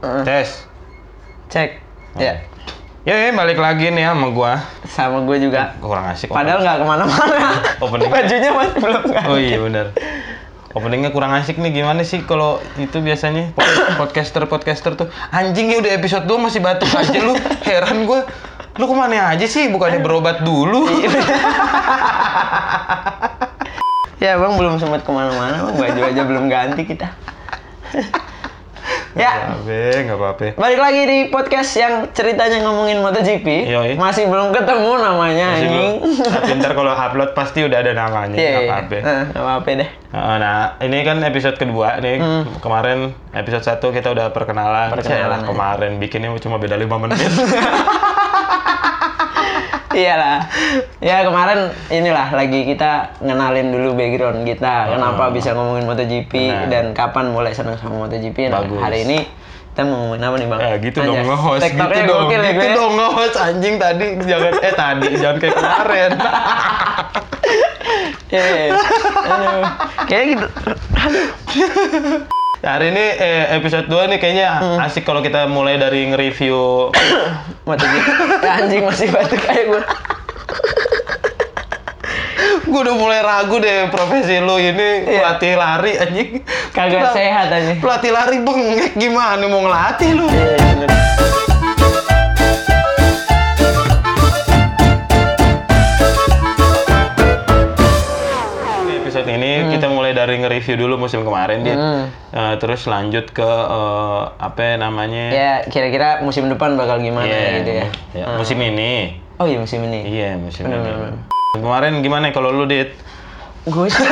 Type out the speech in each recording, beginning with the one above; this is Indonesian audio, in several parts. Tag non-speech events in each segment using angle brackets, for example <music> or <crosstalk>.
Tes. Cek. Ya. Ya, ya, balik lagi nih sama gua. Sama gue juga. Kurang asik. Padahal nggak ke mana-mana. Opening. Bajunya masih belum ganti. Oh iya benar. Openingnya kurang asik nih gimana sih kalau itu biasanya pod- <coughs> podcaster podcaster tuh anjing ya udah episode 2 masih batuk aja lu heran gua lu ke mana aja sih bukannya berobat dulu <laughs> Ya bang belum sempat ke mana-mana bang. Baju aja belum ganti kita. <laughs> ya. Nggak apa-apa Balik lagi di podcast yang ceritanya ngomongin MotoGP. Yoi. Masih belum ketemu namanya Masih belum. Tapi ntar kalau upload pasti udah ada namanya Iya, nggak iya. apa-apa Eh, nggak apa-apa deh. Nah, Nah, ini kan episode kedua nih. Hmm. Kemarin episode 1 kita udah perkenalan. Perkenalan, Yalah, ya. kemarin bikinnya cuma beda 5 menit. <laughs> Iyalah. Ya kemarin inilah lagi kita ngenalin dulu background kita. Kenapa bisa ngomongin MotoGP Oh. Benar. dan kapan mulai senang sama MotoGP. Nah, Bagus. hari ini kita mau ngomongin apa nih bang? Eh gitu Anjas. dong nge-host, gitu dong. ya gitu gue. dong nge-host anjing tadi jangan eh tadi jangan kayak kemarin. <laughs> Aduh. Kayak gitu. Nah, hari ini eh, episode 2 nih kayaknya Hmm. asik kalau kita mulai dari nge-review. <coughs> Ya, <coughs> anjing masih batuk kayak gue. <coughs> Gue udah mulai ragu deh profesi lu ini Iya. pelatih lari anjing. Kagak sehat anjing. Pelatih lari bengek gimana mau ngelatih lu? Iya, bener. Di nge-review dulu musim kemarin Dit. Hmm. Eh, terus lanjut ke eh, apa namanya? Ya kira-kira musim depan bakal gimana Iya, gitu ya. ya, musim ini. Oh iya musim ini. Iya, musim Bener, ini. bener, Kemarin gimana kalau lu, Dit? Gue sih. <laughs>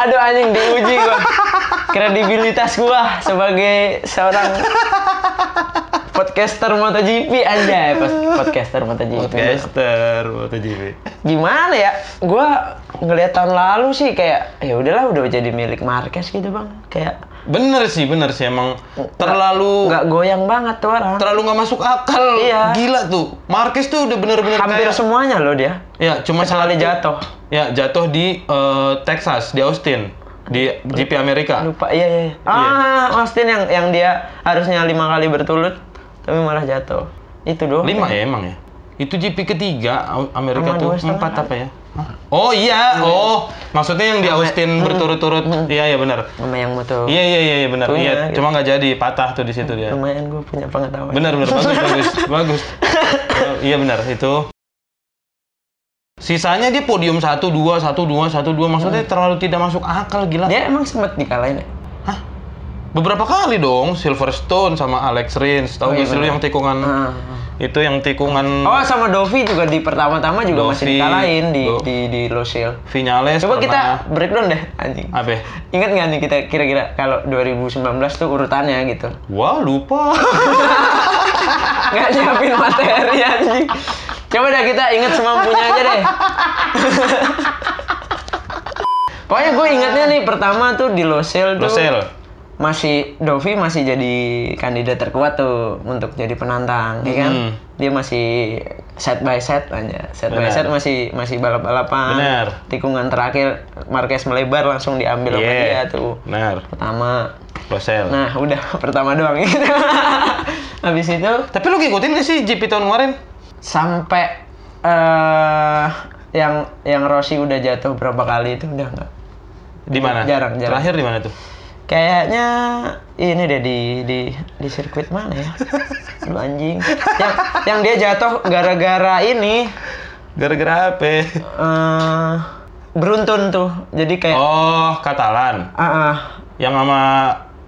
Aduh anjing diuji gua. <laughs> Kredibilitas gua sebagai seorang podcaster MotoGP anjay, pas podcaster MotoGP. Podcaster MotoGP. Gimana ya? Gua ngeliat tahun lalu sih kayak ya udahlah udah jadi milik Marquez gitu, Bang. Kayak Bener sih, bener sih emang terlalu nggak goyang banget tuh orang. terlalu nggak masuk akal. Iya. Gila tuh. Marquez tuh udah bener-bener Hampir kayak semuanya loh dia. ya cuma Kecuali satu- jatuh. Ya, jatuh di eh, Texas, di Austin, di GP Amerika. Lupa, iya iya. iya. Ah, Austin yang yang dia harusnya lima kali berturut tapi malah jatuh. Itu doang. Lima ya emang ya? Itu GP ketiga Amerika Sama tuh dua empat apa ya? Hah? Oh iya, oh maksudnya yang di Austin berturut-turut. Iya iya benar. Sama yang moto. Iya iya iya iya, benar. Punya, Iya, gitu. cuma nggak jadi patah tuh di situ dia. Lumayan gue punya pengetahuan. Benar benar bagus <laughs> bagus bagus. Oh, iya benar itu. Sisanya dia podium 1 2 1 2 1 2 maksudnya terlalu tidak masuk akal gila. Dia emang sempet dikalahin ya? Beberapa kali dong Silverstone sama Alex Rins. Tahu Oh, iya nggak sih lu benar. yang tikungan Ah. itu yang tikungan Oh sama Dovi juga di pertama-tama juga masih Dovi, dikalahin di Do- di di Losil. Vinales Coba kita pernah- breakdown deh anjing. apa? Ingat nggak nih kita kira-kira kalau 2019 tuh urutannya gitu? Wah lupa. <laughs> Nggak nyiapin materi anjing. Coba dah kita ingat semampunya aja deh. <laughs> Pokoknya gue ingatnya nih pertama tuh di Losil tuh Losil. Masih Dovi masih jadi kandidat terkuat tuh untuk jadi penantang, ya kan? Hmm. Dia masih set by set aja, set by Benar. set masih masih balap-balapan. Benar. Tikungan terakhir Marquez melebar langsung diambil sama Iya. dia tuh. Benar. Pertama. Losil. Nah, udah <laughs> pertama doang gitu. <laughs> Habis itu Tapi lu ngikutin gak sih GP tahun kemarin? sampai eh yang yang Rossi udah jatuh berapa kali itu udah enggak. Di mana? Jarang, jarang. Terakhir di mana tuh? Kayaknya ini deh di di di sirkuit mana ya? Lu anjing. Yang yang dia jatuh gara-gara ini Gara-gara apa? eh beruntun tuh. Jadi kayak Oh, Katalan. ah ah. Yang sama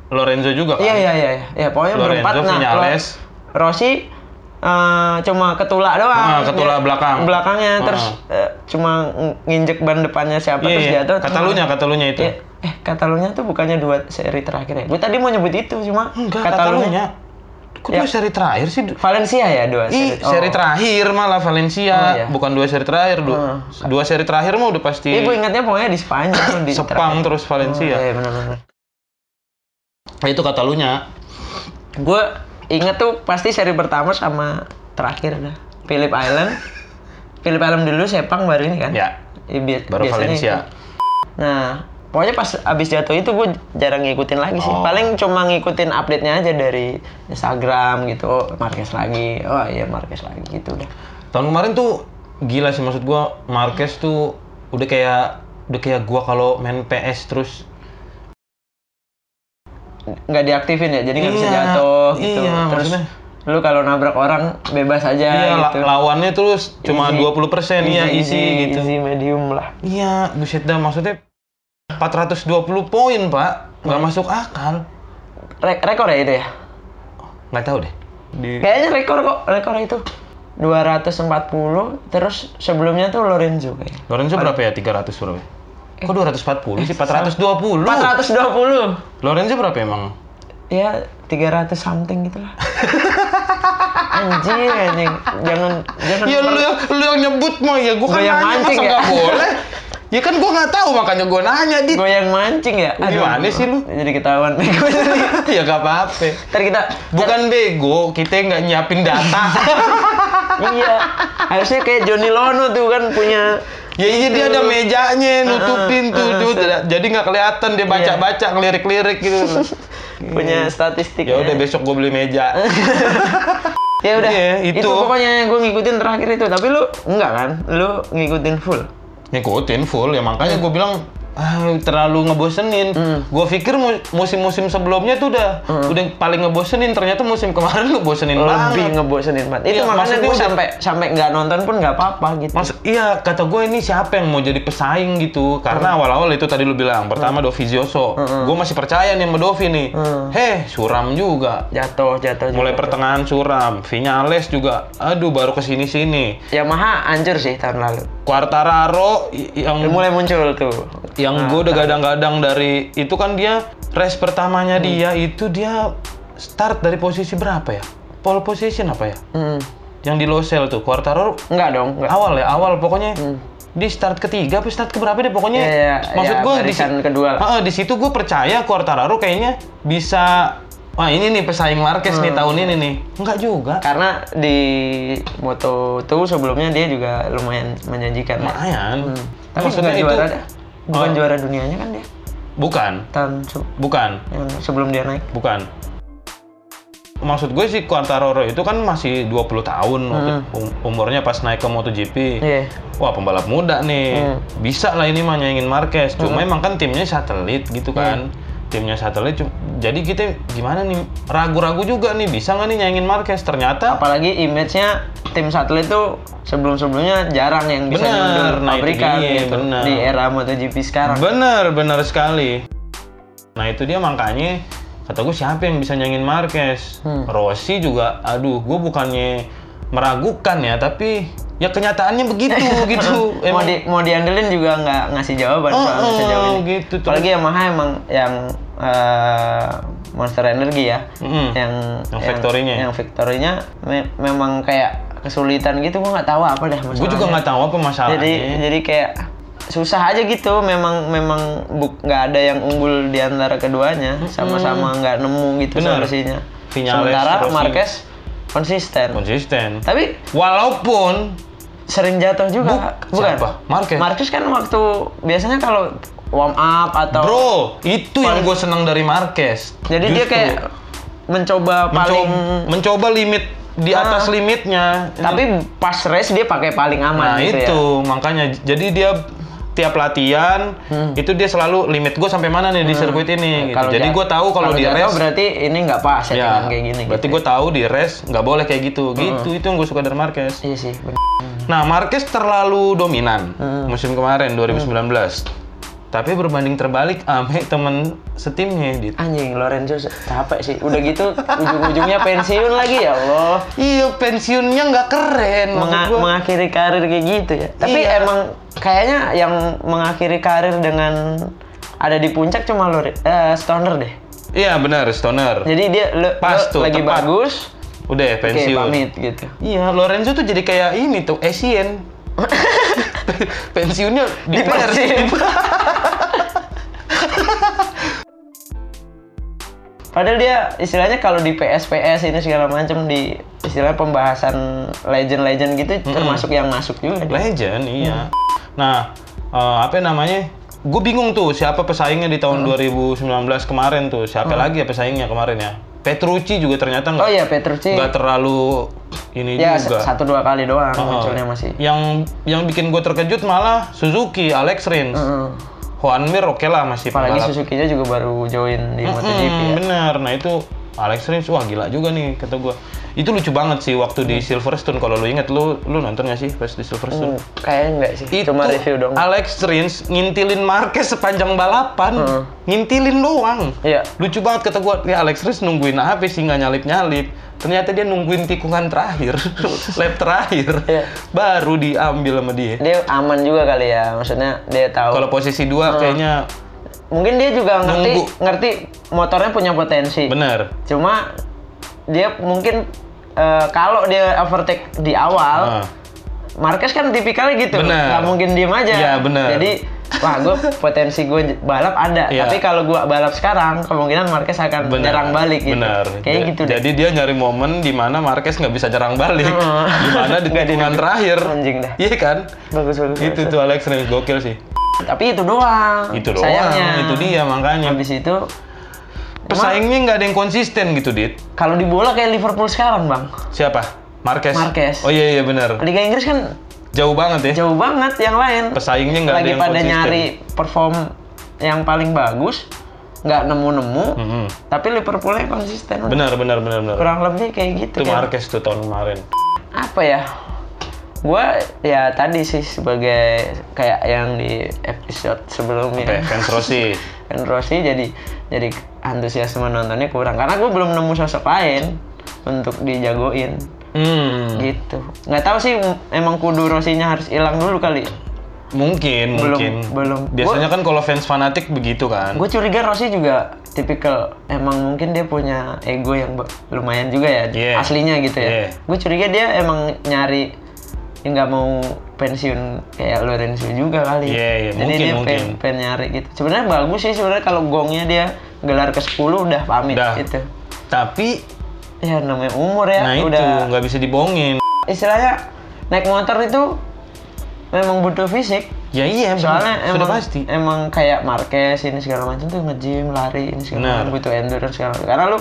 Lorenzo juga kan? Iya iya iya. Ya pokoknya Lorenzo, berempat nah. Lo- Rossi eh, cuma ketulak doang. Ah, ketulak belakang. Belakangnya Ah. terus eh, cuma ng- nginjek ban depannya siapa Iya, terus iya. jatuh. Katalunya, Katalunya itu. Iya. Eh, Katalunya tuh bukannya dua seri terakhir ya? Gue tadi mau nyebut itu cuma Enggak, Katalunya. Katalunya. Kok Ya. dua seri terakhir sih? Valencia ya dua Ih, seri. seri Oh. terakhir malah Valencia, Oh, iya. bukan dua seri terakhir. Dua, Hmm. dua seri terakhir mah udah pasti gue ingatnya pokoknya di Spanyol di <coughs> Sepang terakhir. terus Valencia. Oh, iya benar-benar. Nah, itu Katalunya. Gue inget tuh pasti seri pertama sama terakhir dah. Phillip Island. <laughs> Phillip Island dulu Sepang baru ini kan? Ya, Iya, bi- baru biasanya Valencia. itu. Nah, pokoknya pas abis jatuh itu gue jarang ngikutin lagi sih Oh. paling cuma ngikutin update nya aja dari Instagram gitu oh, Marquez lagi oh iya Marquez lagi gitu udah Tahun kemarin tuh gila sih maksud gua Marquez tuh udah kayak udah kayak gua kalau main PS terus nggak diaktifin ya jadi nggak bisa Iya, jatuh gitu iya, terus maksudnya. lu kalau nabrak orang bebas aja iya gitu lawannya terus cuma Easy. 20% iya easy, gitu. easy medium lah Iya, buset dah maksudnya 420 poin, Pak. Nggak masuk akal. Re- rekor ya itu ya Nggak tahu deh. Di kayaknya rekor kok rekor itu 240 terus sebelumnya tuh Lorenzo kayak Lorenzo berapa ya? 300 berapa? Kok 240 sih? 420. 420 Lorenzo berapa emang? ya 300 something gitu lah <laughs> anjir anjing jangan jangan Ya lu yang lu yang nyebut mah ya gua kan yang nanya mancing ya? boleh. Ya kan gua nggak tahu makanya gua nanya dit. goyang mancing ya Gimana sih lu? jadi ketahuan <laughs> bego ya gak apa-apa. ntar kita Bukan bego, kita nggak nyiapin data. <laughs> iya harusnya kayak Johnny Lono tuh kan punya ya iya dia ada mejanya nutupin tuh, uh, tuh. jadi nggak kelihatan dia baca-baca ngelirik-lirik gitu. <laughs> punya statistik ya udah besok gue beli meja. <laughs> ya udah Iya, itu. itu. pokoknya gue ngikutin terakhir itu tapi lu enggak kan lu ngikutin full Ngikutin full ya makanya gue bilang ah, terlalu ngebosenin. Hmm. Gue pikir mu- musim-musim sebelumnya tuh udah udah paling ngebosenin. Ternyata musim kemarin ngebosenin lebih banget. ngebosenin banget itu Iya, makanya gue sampai sampai nggak nonton pun nggak apa-apa gitu Mas, iya kata gue ini siapa yang mau jadi pesaing gitu? Karena awal-awal itu tadi lu bilang pertama Dovizioso. Gue masih percaya nih sama Dovi nih. Hmm. Heh, suram juga. jatuh jatuh Mulai juga. pertengahan suram. Vinales juga. Aduh, baru ke sini sini. Yamaha hancur sih tahun lalu Quartararo yang mulai muncul tuh yang Nah, gue udah gadang-gadang dari itu kan dia race pertamanya Hmm. dia itu dia start dari posisi berapa ya? Pole position apa ya? hmm. Yang di Losel tuh Quartararo enggak dong enggak awal ya awal pokoknya Hmm. di start ketiga apa start keberapa deh pokoknya Iya, iya, maksud iya, gue di kedua lah. Heeh, di situ gue percaya Quartararo kayaknya bisa wah ini nih pesaing Marquez nih Hmm. tahun ini nih enggak juga karena di Moto2 sebelumnya dia juga lumayan menjanjikan ya. lumayan Hmm. Tapi maksudnya itu juara. Bukan Oh. juara dunianya kan dia bukan tahun se- bukan yang sebelum dia naik. bukan maksud gue sih Quartararo itu kan masih 20 tahun waktu um- umurnya pas naik ke MotoGP Hmm. Iya. Wah pembalap muda nih, Hmm. bisa lah ini mah nyaingin Marquez. Cuma emang kan timnya satelit gitu kan, timnya satelit. Jadi kita gimana nih, ragu-ragu juga nih, bisa nggak nih nyaingin Marquez? Ternyata Apalagi image-nya tim satelit tuh sebelum-sebelumnya jarang yang bisa Bener, nah pabrikan dia, gitu bener. di era MotoGP sekarang. bener, bener sekali. Nah itu dia makanya kata gue siapa yang bisa nyaingin Marquez? Hmm. Rossi juga, aduh, gue bukannya meragukan ya, tapi ya kenyataannya begitu <laughs> gitu. mau di mau diandelin juga nggak ngasih jawaban Oh, soalnya oh, sejauh ini. gitu tuh. Apalagi Yamaha emang yang eh, Monster Energy ya, Mm-mm. yang Yang Victory-nya. yang Victory-nya me- memang kayak kesulitan gitu, gua nggak tahu apa dah masalahnya. Gue juga nggak tahu apa masalahnya. Jadi jadi kayak susah aja gitu, memang memang buk- nggak ada yang unggul di antara keduanya, sama-sama nggak nemu gitu solusinya. Sementara. Marquez konsisten. konsisten. Tapi Walaupun sering jatuh juga Bu- siapa? Marquez? Marquez kan waktu biasanya kalau warm up atau bro, itu yang gue senang dari Marquez. jadi dia Justru. kayak mencoba mencoba, paling mencoba limit di Ah. atas limitnya. tapi pas race dia pakai paling aman nah gitu itu ya makanya jadi dia tiap latihan Hmm. itu dia selalu limit gue sampai mana nih di sirkuit ini. gitu. Jadi ja- gue tahu kalau di race berarti ini nggak pas ya, ya, kayak gini berarti gitu. gue tahu di race nggak boleh kayak gitu. Gitu itu yang gue suka dari Marquez. iya sih bener. Nah, Marquez terlalu dominan Hmm. musim kemarin 2019. Tapi berbanding terbalik ame temen setimnya Dit. anjing Lorenzo capek sih udah gitu ujung-ujungnya pensiun lagi ya Allah Iya, pensiunnya nggak keren. Menga- gua. mengakhiri karir kayak gitu ya tapi Iya. emang kayaknya yang mengakhiri karir dengan ada di puncak cuma lo eh, Stoner deh Iya, benar, Stoner. Jadi dia lo, Pas lo tuh, lagi tepat. bagus, Udah oke pensiun. pamit gitu. Iya, Lorenzo tuh jadi kayak ini tuh, Asian. <laughs> <laughs> Pensiunnya di, Persib. <laughs> Padahal dia istilahnya kalau di PS PS ini segala macam di istilah pembahasan legend-legend gitu termasuk yang masuk juga. dia. Legend, iya. Nah, eh, apa namanya? gue bingung tuh siapa pesaingnya di tahun 2019 kemarin tuh. Siapa lagi ya pesaingnya kemarin ya? Petrucci juga ternyata Oh nggak iya Petrucci. nggak terlalu ini Ya juga. satu dua kali doang Oh. munculnya masih. Yang yang bikin gue terkejut malah Suzuki, Alex Rins, Heeh. Juan Mir oke lah masih Apalagi. Suzuki-nya juga baru join di MotoGP Mm, ya. bener, nah itu Alex Rins, wah gila juga nih kata gua. Itu lucu banget sih waktu di Silverstone. Kalau lu inget, lu lu nonton gak sih pas di Silverstone? Hmm, kayaknya enggak sih. Itu Cuma review dong. Alex Rins ngintilin Marquez sepanjang balapan, Heeh. ngintilin doang. Iya. Lucu banget kata gua, ya Alex Rins nungguin apa sih nggak nyalip nyalip. Ternyata dia nungguin tikungan terakhir, <laughs> lap terakhir, Iya. baru diambil sama dia. Dia aman juga kali ya. Maksudnya dia tahu. Kalau posisi dua kayaknya Mungkin dia juga ngerti Nunggu. ngerti motornya punya potensi. bener. Cuma dia mungkin eh, kalau dia overtake di awal, Ah. Marquez kan tipikalnya gitu, Bener. nggak mungkin diem aja. Iya, bener. Jadi, wah gue potensi gue balap ada, Iya. tapi kalau gue balap sekarang, kemungkinan Marquez akan Bener. nyerang balik gitu. Bener. Kayak Ja- gitu deh. Jadi dia nyari momen di mana Marquez nggak bisa nyerang balik. Heeh. di mana <laughs> di tikungan terakhir. Anjing dah. Iya kan? Bagus bagus. Itu tuh Alex Rins gokil sih. Tapi itu doang. Itu doang. Sayangnya. Itu dia makanya. Habis itu, Pesaingnya nggak ada yang konsisten gitu, Dit. kalau di bola kayak Liverpool sekarang bang, Siapa? Marquez. Marquez. Oh iya iya benar. Liga Inggris kan Jauh banget ya. jauh banget yang lain. Pesaingnya nggak ada yang pada konsisten. nyari perform yang paling bagus nggak nemu-nemu Mhm. tapi Liverpoolnya konsisten Benar benar benar benar. kurang lebih kayak gitu Itu kan. Marquez tuh tahun kemarin. apa ya gua ya tadi sih sebagai kayak yang di episode sebelumnya Oke, fans Rossi. <laughs> kan Rossi jadi jadi antusiasme nontonnya kurang karena gue belum nemu sosok lain untuk dijagoin Hmm. gitu nggak tahu sih emang kudu Rossinya harus hilang dulu kali Mungkin, Belum- mungkin. belum. Biasanya kan kalau fans fanatik begitu kan. Gue curiga Rossi juga tipikal emang mungkin dia punya ego yang lumayan juga ya Yeah. aslinya gitu ya. Yeah. Gue curiga dia emang nyari ya nggak mau pensiun kayak Lorenzo juga kali. Yeah, yeah. Jadi Mungkin, dia mungkin. pengen, pengen nyari gitu. Sebenarnya bagus sih sebenarnya kalau gongnya dia gelar ke 10 udah pamit Udah. gitu. Tapi Ya namanya umur ya nah itu udah nggak bisa dibohongin. istilahnya naik motor itu memang butuh fisik. Ya iya. Soalnya sudah emang pasti. emang kayak Marquez ini segala macam tuh nge-gym, lari ini segala macam butuh endurance segala macam. Karena lu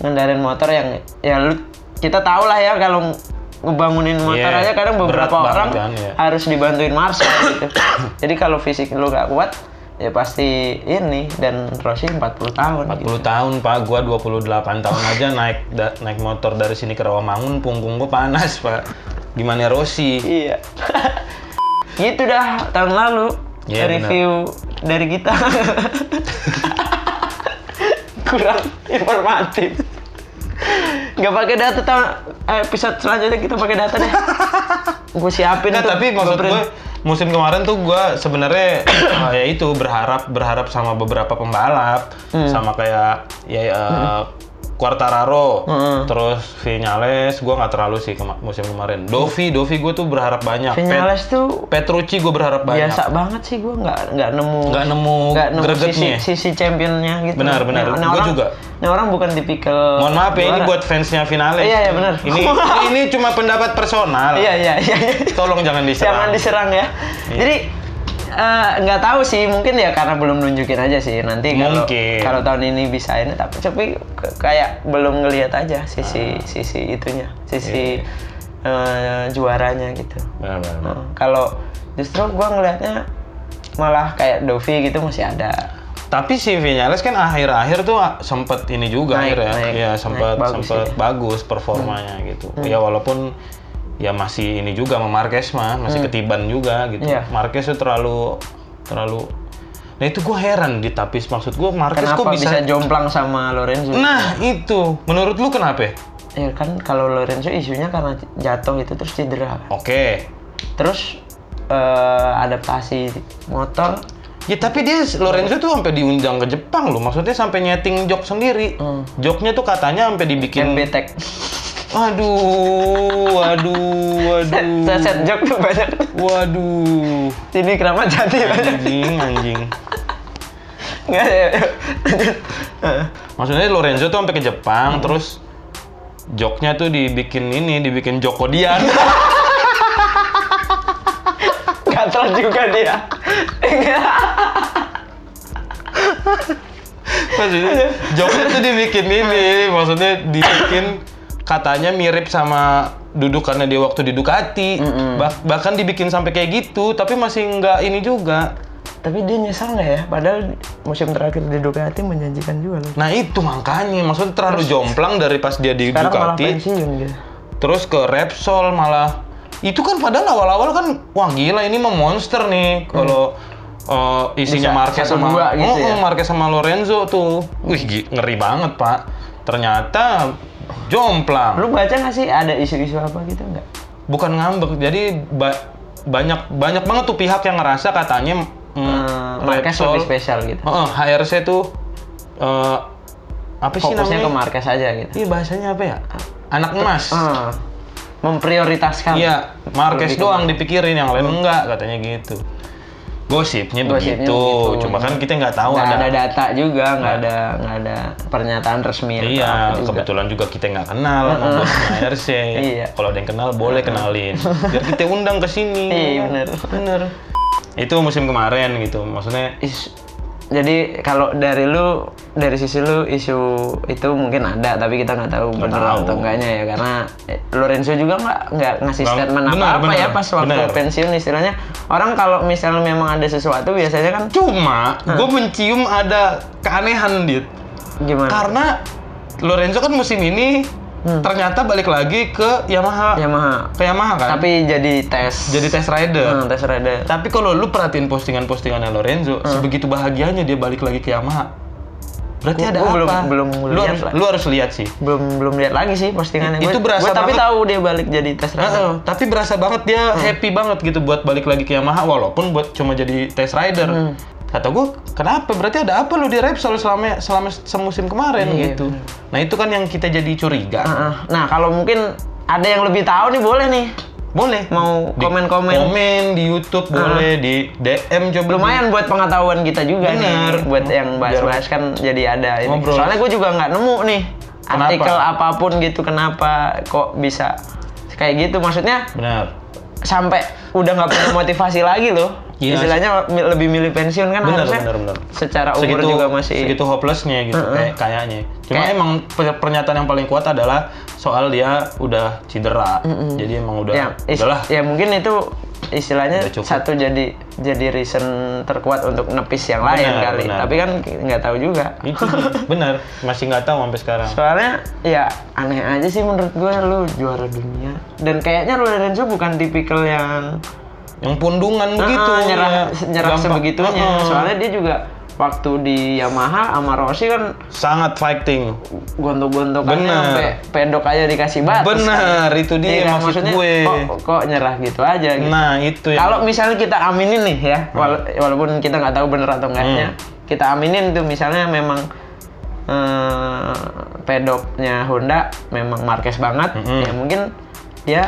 ngendarin motor yang ya lu kita tahu lah ya kalau ngebangunin motor Iya, aja kadang beberapa orang kan, ya. harus dibantuin Marcel gitu. <coughs> Jadi kalau fisik lu gak kuat ya pasti ini dan Rossi 40 tahun 40 gitu. tahun pak, gua 28 tahun aja naik da- naik motor dari sini ke Rawamangun, punggung gua panas pak. Gimana Rossi? Iya. <laughs> gitu dah tahun lalu Iya, review dari kita. <laughs> <laughs> Kurang informatif. Nggak pakai data tahun episode selanjutnya kita pakai data deh. <laughs> Gue siapin Nah, tuh. tapi maksud gue musim kemarin tuh gua sebenarnya eh, <coughs> ya itu berharap berharap sama beberapa pembalap Hmm. sama kayak ya eh, Quartararo, Hmm. terus Vinales, gua nggak terlalu sih kema- musim kemarin. Dovi, Dovi gue tuh berharap banyak. Pet- Vinales tuh Petrucci gue berharap banyak. biasa banget sih gue nggak nggak nemu Nggak nemu nggak nemu sisi, sisi championnya gitu. Benar, benar. Nah, Gua orang, juga. Nah orang bukan tipikal. Mohon maaf ya ini buat fansnya Vinales. Iya, iya, benar. Ini ini, ini cuma pendapat personal. <laughs> Iya iya iya. Tolong jangan diserang. Jangan diserang ya. Iya. Jadi eh, nggak tahu sih mungkin ya karena belum nunjukin aja sih nanti kalau kalau tahun ini bisa ini tapi tapi kayak belum ngelihat aja sisi Ah. sisi itunya sisi Iya, eh, juaranya gitu. Benar, benar, benar. Nah, kalau justru gua ngelihatnya malah kayak Dovi gitu masih ada. Tapi si Vinales kan akhir-akhir tuh sempet ini juga Naik, akhirnya. naik, ya sempat naik bagus sempet sih. bagus performanya gitu. Ya walaupun ya masih ini juga sama Marquez mah masih ketiban juga gitu. Iya. Marquez tuh terlalu terlalu Nah itu gue heran di tapi maksud gue Marquez Kenapa kok bisa... bisa, jomplang sama Lorenzo? Nah itu menurut lu kenapa? ya? Kan kalau Lorenzo isunya karena jatuh itu terus cedera. Oke. Terus eh, adaptasi motor Ya tapi dia Lorenzo tuh sampai diundang ke Jepang loh. Maksudnya sampai nyeting jok sendiri. Hmm. Joknya tuh katanya sampai dibikin MB <laughs> Tech. Waduh, waduh, Set, waduh. set jok tuh banyak. Waduh. Ini keramat jati banyak. Anjing, anjing. Nggak ya. Maksudnya Lorenzo tuh sampai ke Jepang terus joknya tuh dibikin ini, dibikin Joko Dian. Gatel juga dia. Maksudnya Joker tuh dibikin ini, maksudnya dibikin katanya mirip sama dudukannya dia waktu di Ducati. Bah- bahkan dibikin sampai kayak gitu, tapi masih nggak ini juga. Tapi dia nyesal nggak ya? Padahal musim terakhir di Ducati menjanjikan juga loh. Nah itu makanya, maksudnya terlalu jomplang dari pas dia di Sekarang malah Ducati, pensiun gitu. terus ke Repsol malah. Itu kan padahal awal-awal kan, wah gila ini mah monster nih. Kalau uh, isinya Bisa Marquez sama dua gitu Oh, ya? Marquez sama Lorenzo tuh, wih ngeri banget pak. Ternyata jomplang. Lu baca nggak sih ada isu-isu apa gitu nggak? bukan ngambek jadi ba- banyak banyak banget tuh pihak yang ngerasa katanya mm, Hmm, Marquez Repsol- lebih spesial gitu. Heeh, HRC tuh eh, apa sih Fokusnya ke? Marquez aja gitu. Iya bahasanya apa ya? Anak emas. Ah, memprioritaskan. Iya, ke doang dipikirin, yang lain enggak katanya gitu. Gosipnya, Gosipnya begitu. begitu. Cuma kan kita nggak tahu nggak ada. ada data juga, nggak ada nggak ada pernyataan resmi. Iya, juga. kebetulan juga kita nggak kenal sama bosnya HRC. <laughs> Iya. Kalau ada yang kenal boleh kenalin. <laughs> Biar kita undang ke sini. Iya, bener. Bener. Itu musim kemarin gitu. Maksudnya Is- jadi kalau dari lu dari sisi lu isu itu mungkin ada tapi kita nggak tahu benar tahu. atau enggaknya ya karena eh, Lorenzo juga nggak nggak ngasih Bang, statement apa apa benar, ya pas waktu benar. pensiun istilahnya orang kalau misalnya memang ada sesuatu biasanya kan Cuma gue mencium ada keanehan dit gimana karena Lorenzo kan musim ini ternyata balik lagi ke Yamaha. Yamaha. Ke Yamaha kan? Tapi jadi tes. Jadi test rider. Hmm, tes rider. Tapi kalau lu perhatiin postingan-postingannya Lorenzo sebegitu bahagianya dia balik lagi ke Yamaha berarti Gua- ada gua apa? belum- belum lu lihat harus lu harus lihat sih. Belum belum lihat lagi sih postingannya. Itu Gua- berasa gua tapi banget. tahu dia balik jadi tes rider. Heeh, tapi berasa banget dia Hmm. happy banget gitu buat balik lagi ke Yamaha walaupun buat cuma jadi test rider. Hmm. Kata gue, kenapa? Berarti ada apa lu di Repsol selama selama semusim kemarin Iya, gitu. Nah itu kan yang kita jadi curiga. Nah kalau mungkin ada yang lebih tahu nih boleh nih Boleh. Mau Di komen-komen. Komen di YouTube boleh, di DM coba. lumayan buat pengetahuan kita juga Bener. nih buat yang bahas-bahas kan jadi ada ini. Ngobrol. soalnya gue juga nggak nemu nih Kenapa? artikel apa pun gitu kenapa kok bisa kayak gitu maksudnya Benar. sampai udah nggak punya motivasi lagi loh Iya. istilahnya mi- lebih milih pensiun kan Benar, harusnya benar, benar. secara umur Segitu juga masih segitu hopelessnya gitu kayak kayaknya. Cuma Kayak- emang per- pernyataan yang paling kuat adalah soal dia udah cedera. Jadi emang udah ya, is- udahlah. ya mungkin itu istilahnya satu jadi jadi reason terkuat untuk nepis yang lain Benar, kali benar. tapi kan nggak tahu juga Itu benar, masih nggak tahu sampai sekarang. Soalnya ya aneh aja sih menurut gue lu juara dunia dan kayaknya Lorenzo bukan tipikal yang Yang pundungan begitu. Ah, nyerah ya. nyerah Gampang. sebegitunya. Heeh. Soalnya dia juga waktu di Yamaha sama Rossi kan sangat fighting. gontok-gontokannya sampai pedok aja dikasih batas. Bener, kan. itu dia kan? maksud Maksudnya, gue. Kok, kok nyerah gitu aja gitu. Nah, itu yang Kalau misalnya kita aminin nih ya, Hmm. wala- walaupun kita nggak tahu bener atau enggaknya, kita aminin tuh misalnya memang eh, pedoknya Honda memang Marquez banget, Mm-mm. ya mungkin dia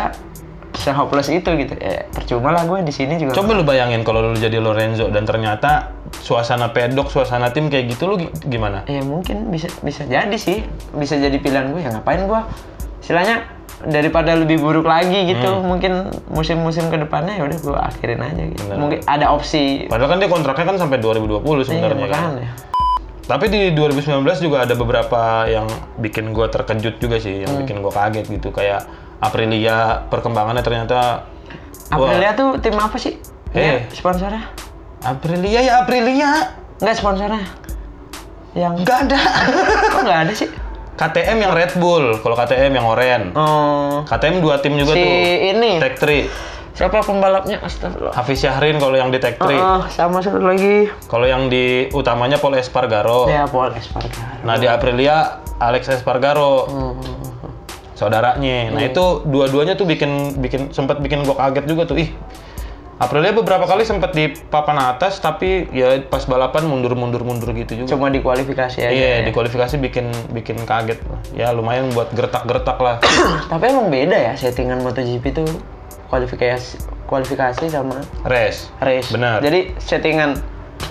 se-hopeless itu gitu. Eh, percuma lah gue di sini juga. Coba lu bayangin kalau lu jadi Lorenzo dan ternyata suasana pedok, suasana tim kayak gitu lu gi- gimana? Ya mungkin bisa bisa jadi sih, bisa jadi pilihan gue. Ya ngapain gue? Istilahnya daripada lebih buruk lagi gitu, mungkin musim-musim ke depannya ya udah gue akhirin aja gitu. Bener. Mungkin ada opsi. Padahal kan dia kontraknya kan sampai 2020 Iya, sebenarnya kan. makanya. Tapi di 2019 juga ada beberapa yang bikin gua terkejut juga sih, yang bikin gua kaget gitu kayak Aprilia perkembangannya ternyata wah, Aprilia tuh tim apa sih? Eh. Sponsornya? Aprilia ya Aprilia. Enggak sponsornya. Yang Enggak ada. <laughs> kok enggak ada sih? KTM yang Red Bull, kalau KTM yang Oren. Oh, KTM dua tim juga si tuh. ini. Tech 3. Siapa pembalapnya? Astagfirullah. Hafiz Syahrin kalau yang di Tech 3. Oh, sama satu lagi. Kalau yang di utamanya Paul Espargaro. Ya, Paul Espargaro. Nah di Aprilia Alex Espargaro Hmm. saudaranya. Nah itu dua-duanya tuh bikin bikin sempat bikin gua kaget juga tuh. Ih Aprilia beberapa kali sempat di papan atas tapi ya pas balapan mundur-mundur-mundur gitu juga. Cuma di kualifikasi aja. Iya di kualifikasi bikin bikin kaget. Ya lumayan buat gertak-gertak lah. <coughs> Tapi emang beda ya settingan MotoGP itu kualifikasi kualifikasi sama Race. race. Benar. Jadi settingan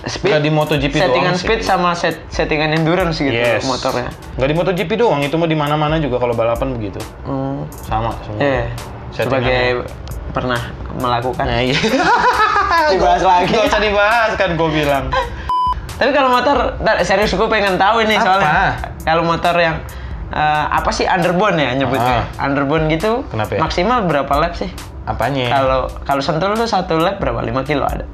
speed Nggak di MotoGP settingan doang sih. speed sama set, settingan endurance gitu Yes. motornya. Nggak di MotoGP doang, itu mah di mana-mana juga kalau balapan begitu. Hmm. Sama semua. Iya. Settingannya. Sebagai pernah melakukan. Nah, iya. <laughs> Dibahas lagi. Gak usah dibahas kan gue bilang. Tapi kalau motor, serius gue pengen tahu ini Apa? soalnya. Kalau motor yang eh, apa sih underbone ya nyebutnya? Underbone gitu. Kenapa ya? Maksimal berapa lap sih? Apanya? Kalau kalau sentul tuh satu lap berapa? 5 kilo ada.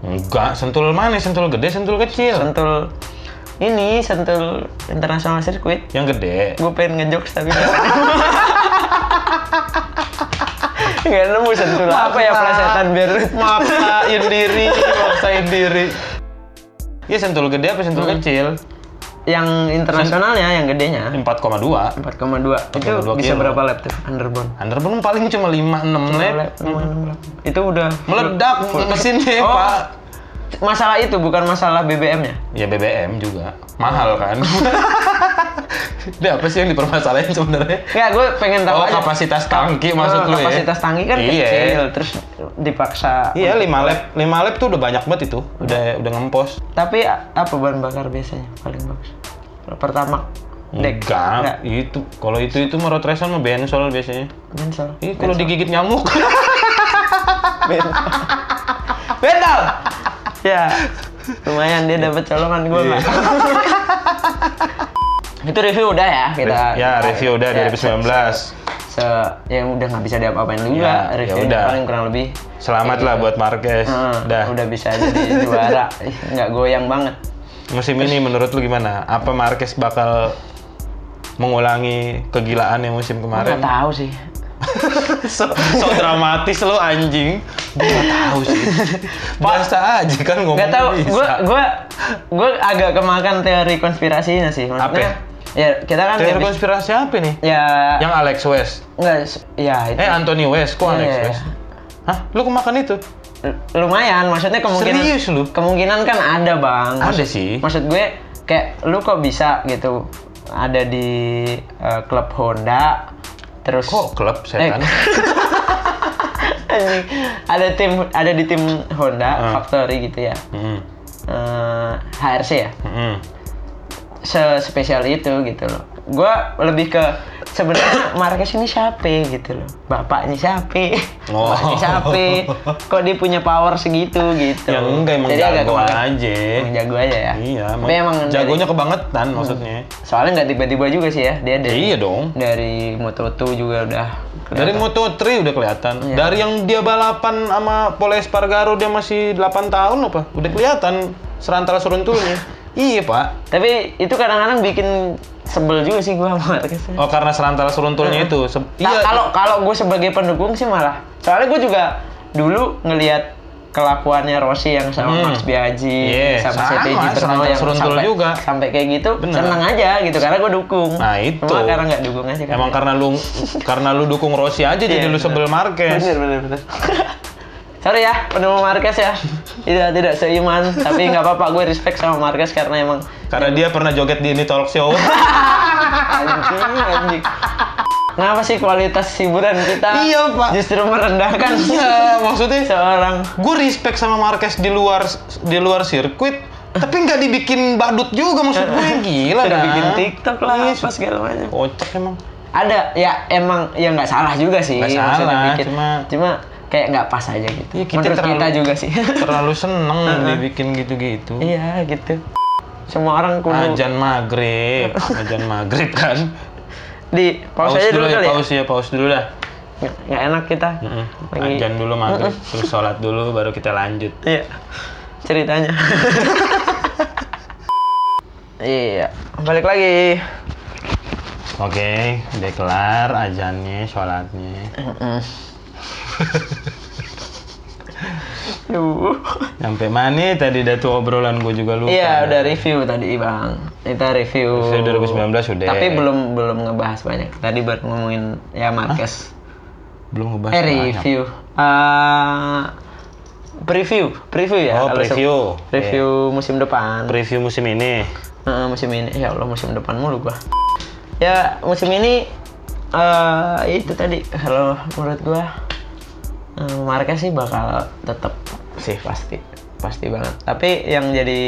Enggak, sentul mana? Sentul gede, sentul kecil. Sentul ini sentul international circuit. Yang gede. Gue pengen ngejokes tapi nggak <laughs> nemu. Sentul apa ya plesetan biar Maksain <laughs> diri, maksain diri. Iya sentul gede apa sentul Hmm. kecil? Yang internasionalnya yang gedenya 4,2. 4,2 itu 4,2 bisa kilo. berapa lap tuh underbone Underbone paling cuma 5 6 lap. itu udah Meledak mesinnya, oh, Pak. Masalah itu bukan masalah BBM-nya Ya BBM juga. Mahal kan. <laughs> Dia apa sih yang dipermasalahin sebenarnya? Nggak, gue pengen tahu Oh, aja. kapasitas tangki maksud Oh, lu ya? Kapasitas tangki kan Iya. kecil, terus dipaksa. Iya, 5 lap. 5 lap tuh udah banyak banget itu. Udah udah ngempos. Tapi apa bahan bakar biasanya paling bagus? Pertama, dek. Enggak, itu kalau itu itu mau road racer mah bensol biasanya. Bensol. Ih, kalau digigit nyamuk. <laughs> Bensol. Bensol. Ya, lumayan dia dapat colongan gue Iya. mah. itu review udah ya kita. ya, review udah ya, 2019. Se, ya udah nggak bisa diapa-apain juga. Ya, ya review udah. paling kurang lebih. Selamat lah buat Marquez. Heeh, Dah. udah bisa jadi juara. <laughs> Nggak goyang banget. Musim ini menurut lu gimana? Apa Marquez bakal mengulangi kegilaan yang musim kemarin? nggak tahu sih. <laughs> so, so dramatis lo anjing. Gue gak tahu sih. Biasa aja kan ngomong Gak tau, bisa. gue gue gue agak kemakan teori konspirasinya sih. Maksudnya, ya kita kan Teori habis- konspirasi apa nih? ya Yang Alex West. enggak ya itu Eh Anthony West, kok Iya, Alex iya, West? Hah? Lu kemakan itu? l- lumayan. Maksudnya kemungkinan Serius lu? kemungkinan kan ada bang. Ada Maksud- sih. Maksud gue kayak lu kok bisa gitu ada di eh, klub Honda terus Kok klub setan? Eh, <laughs> ada tim ada di tim Honda Hmm. Factory gitu ya. Hmm. Eh, HRC ya. Hmm. spesial itu gitu loh. Gua lebih ke sebenarnya Marquez ini siapa gitu loh. Bapaknya siapa? Oh. Bapaknya siapa? Kok dia punya power segitu gitu. Ya enggak, emang Jadi agak jago kemakan- aja. Emang jago aja ya. Iya, Tapi emang dari- jagonya kebangetan maksudnya. soalnya nggak tiba-tiba juga sih ya. Dia dari iya dong. dari Moto2 juga udah Dari Moto3 udah kelihatan. Iya. Dari yang dia balapan sama Pole Espargaro dia masih 8 tahun apa? Udah kelihatan serantara seruntulnya. <laughs> iya, Pak. Tapi itu kadang-kadang bikin sebel juga sih gua sama Marquez. Oh, karena serantara seruntulnya itu. Se- Nah, iya. kalau kalau gue sebagai pendukung sih malah. Soalnya gue juga dulu ngelihat kelakuannya Rossi yang sama Hmm. Max Biaggi Iya, sama sama, CTG seruntul- yang seruntul sampai, juga. sampai kayak gitu Bener. seneng aja gitu karena gue dukung. Nah, itu. Cuma karena nggak dukung aja kan. Emang karena lu karena lu dukung Rossi aja jadi Iya, lu sebel Marquez. bener bener bener. <laughs> Sorry ya, pendukung Marquez ya. Tidak tidak seiman, tapi nggak apa-apa gue respect sama Marquez karena emang Karena dia pernah joget di ini talk show. anjing anjing. Kenapa sih kualitas hiburan kita Iya, Pak. justru merendahkan Iya, maksudnya seorang gue respect sama Marquez di luar di luar sirkuit tapi nggak dibikin badut juga maksud gue <laughs> gila Sudah dah bikin TikTok lah, Iya, apa segala macam. kocak emang Ada, ya emang ya nggak salah juga sih. Nggak maksudnya salah, bikin. cuma- cuma kayak nggak pas aja gitu. Iya, kita Menurut terlalu- kita juga sih. terlalu <laughs> seneng dibikin gitu-gitu iya gitu. Semua orang kudu ajan maghrib ajan maghrib kan di pause, aja dulu, ya kali pause ya pause dulu dah ya. Nggak- enak kita. Mm-mm. Lagi- ajan dulu maghrib terus sholat dulu baru kita lanjut Iya. Ceritanya. <laughs> iya. Balik lagi. oke udah kelar ajannya sholatnya Duh. <laughs> sampai mana tadi dah tuh obrolan gue juga lupa Iya, udah review tadi, Bang. Kita review. Review 2019 udah. Tapi belum belum ngebahas banyak. Tadi baru ngomongin ya Marquez. belum ngebahas Eh, banyak. review. Eh, preview, preview ya. Oh, kalau se- preview. Review musim depan. preview musim ini Heeh, musim ini. Ya Allah, musim depan mulu gua. Ya, musim ini eh itu tadi kalau menurut gua eh, Marquez sih bakal tetap sih pasti. Pasti banget. Tapi yang jadi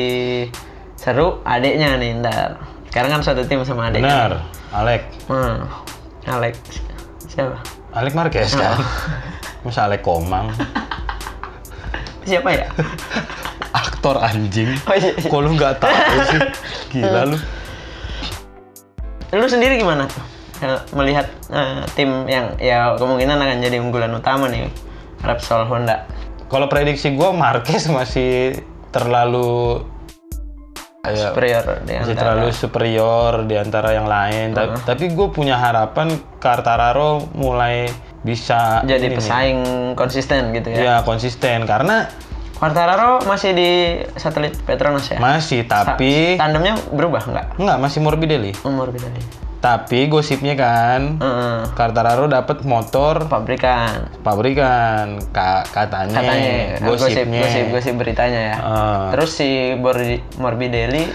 seru adiknya nih ntar. Sekarang kan satu tim sama adiknya. benar Alek Hmm. Alex. Siapa? Alek Marquez kan <laughs> masa Alek Komang siapa ya? <laughs> Aktor anjing. Oh iya. iya. Kok lu nggak tahu sih? <laughs> Gila lu. Lu sendiri gimana tuh? Eh, Melihat eh, tim yang ya kemungkinan akan jadi unggulan utama nih Repsol Honda. Kalau prediksi gue Marquez masih terlalu kayak Superior di masih antara- terlalu superior di antara yang lain. Ta- Tapi gue punya harapan Quartararo mulai bisa jadi ini nih. pesaing konsisten gitu ya. Ya konsisten karena Quartararo masih di satelit Petronas ya? masih tapi Tandemnya berubah nggak? nggak masih Morbidelli. Kita nih. Tapi gosipnya kan Heeh. Quartararo dapat motor pabrikan. pabrikan Ka- katanya, Katanya gosip, gosipnya. gosip, gosip beritanya ya. Ah. Terus si Bor- Morbidelli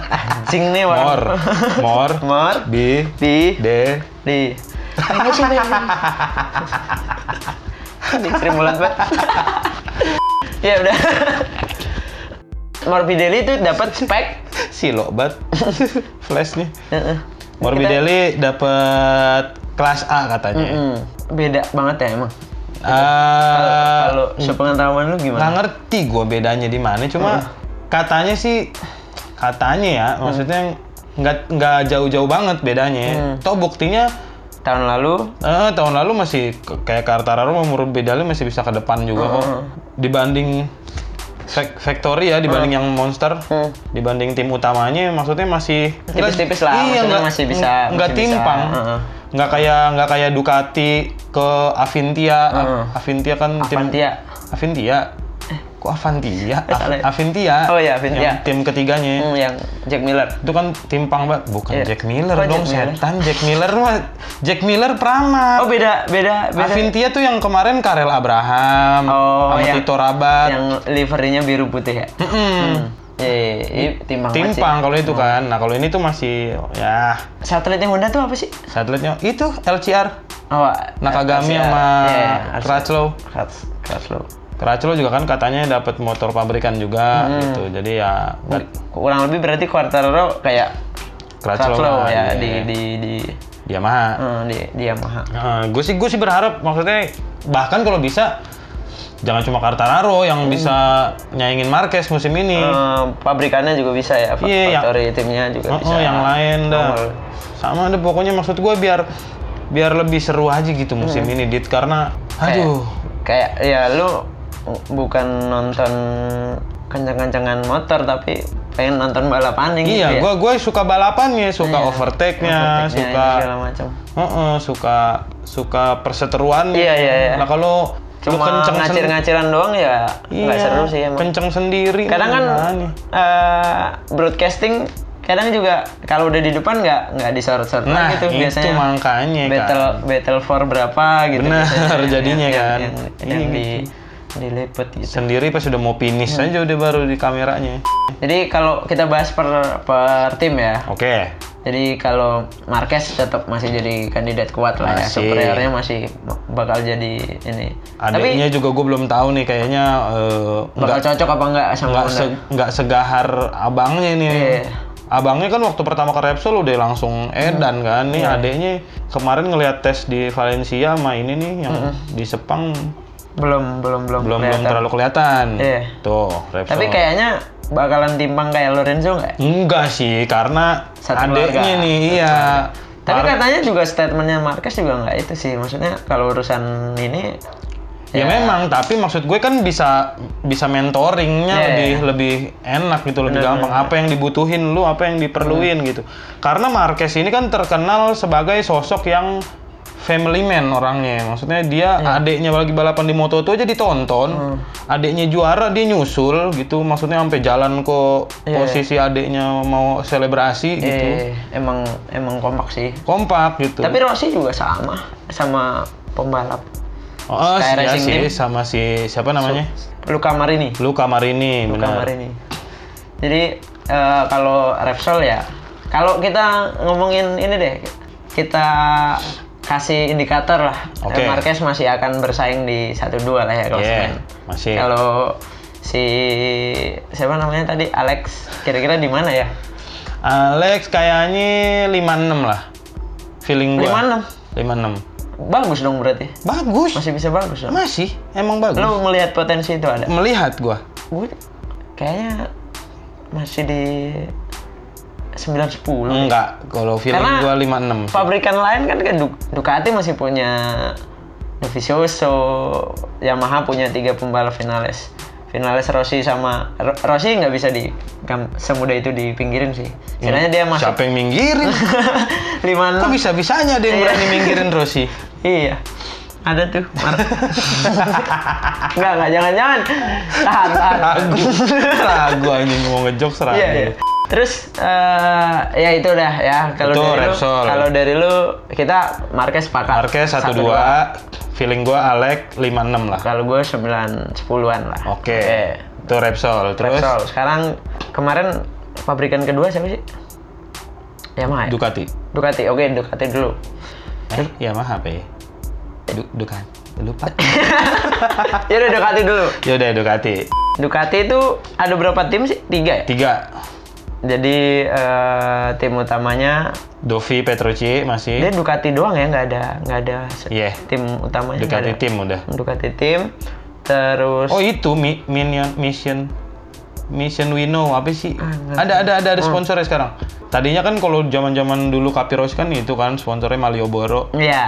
anjing nih Mor, orang. mor, Mor bi, di de, di ini sih Sri Mulat banget. ya udah. Morbidelli itu dapat <laughs> spek. silo bat, <laughs> flashnya. Heeh. Morbidelli dapat kelas A katanya. Mm-mm. Beda banget ya emang. Ah, Kalau sepengetahuan lu nggak gimana? ngerti gue bedanya di mana. Cuma katanya sih, katanya ya, maksudnya nggak nggak jauh-jauh banget bedanya. Toh buktinya Tahun lalu eh, tahun lalu masih kayak Quartararo sama Morbidelli masih bisa ke depan juga kok. Dibanding Factory ya, dibanding yang Monster, Hmm. dibanding tim utamanya, maksudnya masih Tipis-tipis lah, Iya, maksudnya masih bisa- nggak masih bisa, timpang. heeh. Nggak kayak nggak kayak Ducati ke Avintia. Heeh. Avintia kan tim Avantia. Avintia. Kok Avantia? Eh, salah ya? Av- Avintia. Oh iya, Avintia. Yang tim ketiganya. Hmm, yang Jack Miller. Itu kan timpang banget. Bukan Iya. Jack Miller Kok dong, Jack Miller? setan. Jack Miller mah Jack Miller Pramac. Oh beda beda beda. Avintia tuh yang kemarin Karel Abraham Oh, sama yang- Tito Rabat. Yang liverynya biru putih ya. Mm-mm. Iya, iya, iya, timbang banget sih. Timpang kalau itu kan. Nah, kalau ini tuh masih ya Satelitnya Honda tuh apa sih? satelitnya itu LCR Oh, Nakagami LCR. sama Iya, iya, Crutchlow. Crutch- Crutchlow. Crutchlow juga kan katanya dapat motor pabrikan juga Hmm. gitu. Jadi ya Kurang lebih berarti Quartararo kayak Crutchlow lah, ya iya. di di di Yamaha. eh, di di Yamaha. gue sih gue sih berharap maksudnya bahkan kalau bisa jangan cuma Quartararo yang Hmm. bisa nyaingin Marquez musim ini. Eh, pabrikannya juga bisa ya, fa- Iya, yang- factory timnya juga Oh, bisa. oh, yang lain dah. Sama deh pokoknya maksud gue biar biar lebih seru aja gitu musim Hmm. ini Dit karena aduh Kayak ya lu bukan nonton kencang-kencangan motor tapi pengen nonton balapannya gitu iya ya. gue gue suka balapannya suka Iya. overtake-nya suka segala macam. Heeh, suka suka perseteruannya Iya, iya, iya. nah kalau lu Cuma ngacir-ngaciran doang ya nggak iya, seru sih emang. kenceng sendiri Kadang kan eh, broadcasting kadang juga kalau udah di depan nggak nggak disorot-sorot Nah, gitu itu biasanya. makanya kan. battle battle for berapa gitu. Biasanya. jadinya yang, kan. Yang, Iya, yang di gitu. Dilipet gitu. sendiri pas udah mau finish Hmm. aja udah baru di kameranya Jadi kalau kita bahas per per tim ya. oke Jadi kalau Marquez tetap masih jadi kandidat kuat lah ya. Masih. Superiornya masih bakal jadi ini. adiknya juga gue belum tahu nih kayaknya Tapi bakal cocok apa enggak sama nggak Honda? se- nggak segahar abangnya nih. Iya. Abangnya kan waktu pertama ke Repsol udah langsung edan kan. Nih Iya. adeknya kemarin ngelihat tes di Valencia sama ini nih yang di Sepang belum belum belum belum belum kelihatan. terlalu kelihatan. Iya. Tuh Repsol. Tapi kayaknya bakalan timpang kayak Lorenzo nggak? enggak sih karena Satu adeknya nih iya. Tapi katanya juga statementnya Marquez juga nggak itu sih. Maksudnya kalau urusan ini Ya, memang, tapi maksud gue kan bisa bisa mentoringnya Iya, lebih iya. lebih enak gitu, lebih gampang. Apa yang dibutuhin lu, apa yang diperluin gitu. Karena Marquez ini kan terkenal sebagai sosok yang family man orangnya. Maksudnya dia Iya. adiknya lagi balapan di Moto2 aja ditonton. Hmm. Adiknya juara dia nyusul gitu. Maksudnya sampai jalan ke Iya. posisi adiknya mau selebrasi gitu. eh, emang emang kompak sih. Kompak gitu. Tapi Rossi juga sama sama pembalap oh, Sky iya Racing sih Team. sama si siapa namanya? Luka Marini. Luka Marini, Luka benar. Marini. Jadi eh, kalau Repsol ya, kalau kita ngomongin ini deh, kita kasih indikator lah. Oke. Eh, Marquez masih akan bersaing di 1-2 lah ya kalau Iya, semen. masih. Kalau si siapa namanya tadi Alex kira-kira di mana ya? Alex kayaknya 56 lah. Feeling gua. 56. 56. bagus dong berarti. Bagus. Masih bisa bagus dong. Masih, emang bagus. Lu melihat potensi itu ada? Melihat gua. Gue kayaknya masih di 9-10. Enggak, kalau Karena gua 56. sih. Pabrikan lain kan Du- Ducati masih punya Dovizioso, Yamaha punya tiga pembalap finalis. Finalis Rossi sama Ro- Rossi nggak bisa di semudah itu dipinggirin sih. Istilahnya dia masuk Siapa yang minggirin? <laughs> 5 Kok bisa-bisanya ada yang Iya. berani minggirin Rossi? <laughs> Iya. Ada tuh. Mar- <laughs> Enggak, enggak, jangan-jangan. Tahan, tahan. Ragu. Ragu anjing mau ngejok ragu. Iya, iya. Terus eh ya itu dah ya. Kalau dari lu, kalau dari lu kita Marquez sepakat. Marquez 1-2, feeling gua Alek 56 lah. Kalau gue 9 10-an lah. Oke. Itu Repsol. Terus Repsol. Sekarang kemarin pabrikan kedua siapa sih? Yamaha. ya? Ducati. Ducati. Oke, Ducati dulu. Eh, Yamaha apa ya? Du Ducati. Lupa. <laughs> ya udah Ducati dulu. ya udah Ducati. Ducati itu ada berapa tim sih? Tiga ya? Tiga. Jadi eh, tim utamanya Dovi Petrucci dia masih. Ducati doang ya, nggak ada nggak ada Iya. tim utamanya. Ducati tim udah. Ducati tim. Terus Oh itu Mi- Minion Mission Mission Wino apa sih? Ah, ada ada ada ada sponsornya sekarang. Tadinya kan kalau zaman-zaman dulu Capiros kan itu kan sponsornya Malioboro. ya,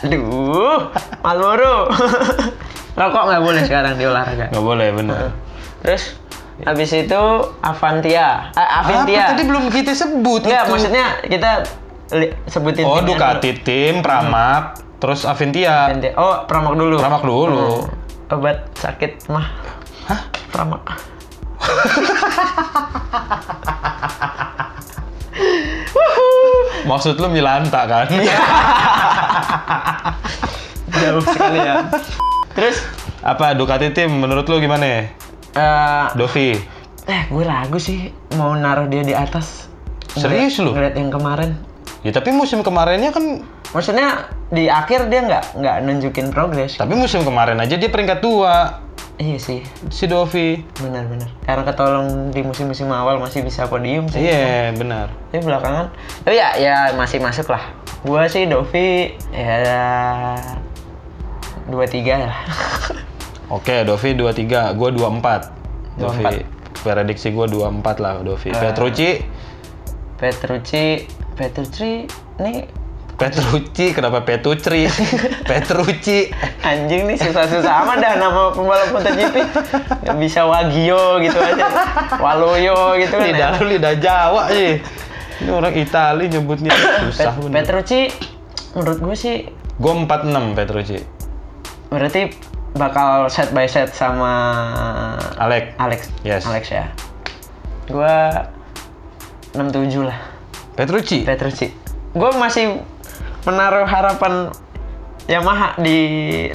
aduh, Marlboro. <laughs> Rokok nggak boleh sekarang di olahraga. Nggak boleh bener. Terus habis itu Avantia, eh, Avantia. Apa tadi belum kita sebut Enggak, itu. maksudnya kita li- sebutin Oh Ducati tim, Pramac, terus dulu. Avintia. Avantia. Oh, Pramak dulu. Pramac dulu. Hmm. Obat sakit mah. Hah? Pramak. <laughs> Maksud lu Milanta kan? Iya. <laughs> Jauh sekali ya. Terus Apa Ducati tim menurut lu gimana? Eh Dovi. eh gue ragu sih mau naruh dia di atas. Serius lu? Ngeliat yang kemarin. Ya tapi musim kemarinnya kan Maksudnya di akhir dia nggak nggak nunjukin progres. tapi musim kemarin aja dia peringkat dua Iya sih, si Dovi. benar-benar. Karena ketolong di musim-musim awal masih bisa podium sih. Iya, benar. Tapi belakangan, tapi ya ya masih masuk lah. Gua sih Dovi ya dua tiga lah. <laughs> Oke, Dovi 23, gua 24. Dovi. Prediksi gua 24 lah Dovi. Eh. Petrucci, Petrucci, Petrucci nih Petrucci kenapa Petrucci? <laughs> Petrucci. anjing nih susah-susah amat dah nama pembalap MotoGP. Gak bisa Wagio gitu aja, Waloyo gitu kan. Lidah lu lidah Jawa sih. Ini orang Itali nyebutnya susah Pet- bener. Petrucci menurut gue sih Gua 46 Petrucci. berarti bakal set by set sama Alek. Alex. Yes. Alex ya. Gua 67 lah. Petrucci. Petrucci. Gue masih menaruh harapan Yamaha di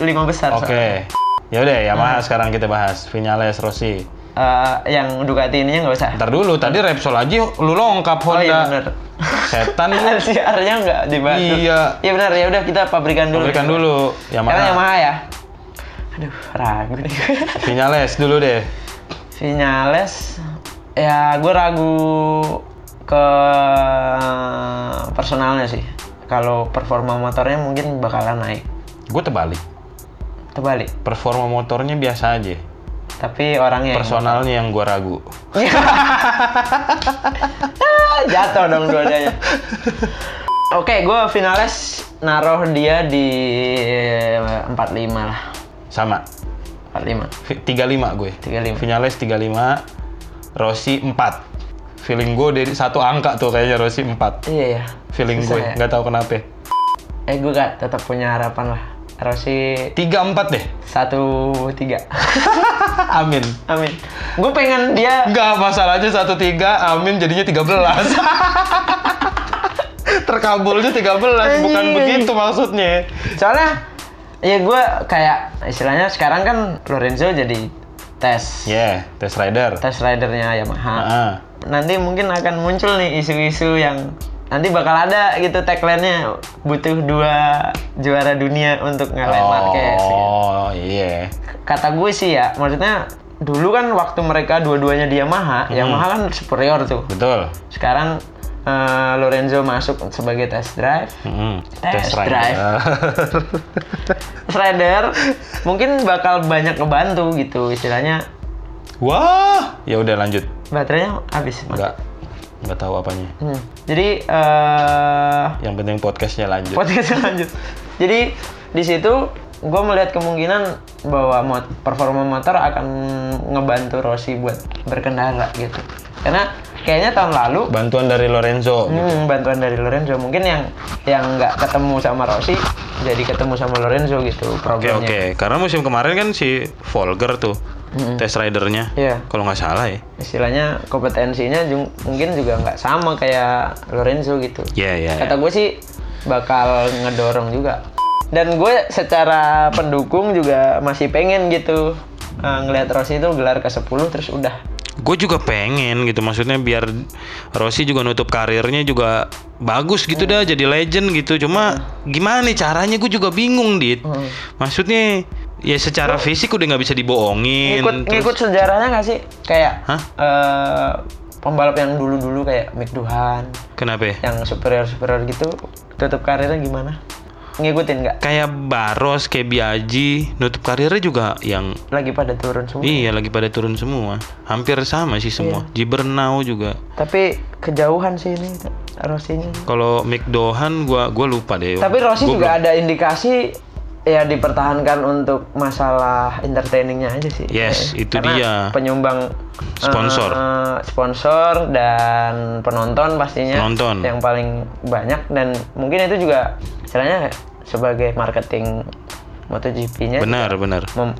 lima besar. Oke. soalnya. Ya udah, Yamaha sekarang kita bahas. Vinales Rossi. Eh, yang Ducati ininya nggak usah. Ntar dulu, tadi Repsol aja lu lengkap Oh Honda. iya benar. Setan lu. <laughs> LCR-nya nggak dibahas. Iya. Iya benar ya udah kita pabrikan dulu. Berikan dulu Yamaha. Yamaha ya. Aduh ragu nih. <laughs> Vinales dulu deh. Vinales ya gue ragu ke personalnya sih. Kalau performa motornya mungkin bakalan naik. Gue terbalik. Terbalik. Performa motornya biasa aja. Tapi orangnya yang- Personalnya yang gue ragu. <laughs> Jatuh dong dua-duanya. Oke, gue Vinales naruh dia di 45 lah. Sama. 45. Vi- 35 gue. 35. Vinales 35. Rossi 4. Feeling gue dari satu angka tuh kayaknya Rossi 4. Iya ya. Feeling Susah gue, ya. nggak tahu kenapa. Eh gue gak tetap punya harapan lah. Rossi 3-4 deh. satu tiga. <laughs> Amin. Amin. Gue pengen dia Enggak, masalahnya 1-3, Amin jadinya 13. <laughs> Terkabulnya 13, bukan Anjing. begitu maksudnya. soalnya ya gue kayak istilahnya sekarang kan Lorenzo jadi tes Yeah, test rider. tes ridernya Yamaha. Heeh. Nanti mungkin akan muncul nih isu-isu yang nanti bakal ada gitu tagline-nya butuh dua juara dunia untuk ngalahin Marquez. gitu. Oh, iya. Kata gue sih ya, maksudnya dulu kan waktu mereka dua-duanya di Yamaha, Hmm. Yamaha kan superior tuh. Betul. Sekarang eh, Lorenzo masuk sebagai test drive. Mm-mm. Test rider. drive. <laughs> Rider mungkin bakal banyak ngebantu gitu istilahnya Wah, ya udah lanjut. baterainya habis. Enggak, enggak tahu apanya. Hmm. Jadi eh Yang penting podcastnya lanjut. podcastnya lanjut. Jadi di situ gue melihat kemungkinan bahwa mot performa motor akan ngebantu Rossi buat berkendara gitu. Karena kayaknya tahun lalu Bantuan dari Lorenzo. hmm, bantuan dari Lorenzo mungkin yang yang nggak ketemu sama Rossi jadi ketemu sama Lorenzo gitu Oke programnya. oke, karena musim kemarin kan si Volker tuh test ridernya, Iya. kalau nggak salah ya. Istilahnya kompetensinya jung- mungkin juga nggak sama kayak Lorenzo gitu. Iya iya. Kata gue sih bakal ngedorong juga. Dan gue secara pendukung juga masih pengen gitu eh, ngelihat Rossi itu gelar ke 10 terus udah. Gue juga pengen gitu, maksudnya biar Rossi juga nutup karirnya juga bagus gitu dah, jadi legend gitu. Cuma gimana nih caranya gue juga bingung dit. Hmm. Maksudnya ya secara fisik udah nggak bisa dibohongin. Ngikut terus- ngikut sejarahnya nggak sih? Kayak Hah? eh, pembalap yang dulu-dulu kayak Mick Duhan Kenapa? ya? yang superior-superior gitu tutup karirnya gimana? Ngikutin nggak? Kayak Baros, kayak Biaji, nutup karirnya juga yang Lagi pada turun semua. Iya lagi pada turun semua, hampir sama sih semua. Jibernau juga. Tapi kejauhan sih ini Rossi-nya. Kalau Mick Dohan, gua gua lupa deh. Tapi Rossi Gua juga ada indikasi ya dipertahankan untuk masalah entertainingnya aja sih. Yes, Eh, itu karena dia. Penyumbang Sponsor. eh, sponsor dan penonton pastinya Penonton. yang paling banyak dan mungkin itu juga istilahnya sebagai marketing MotoGP-nya Benar benar. mem-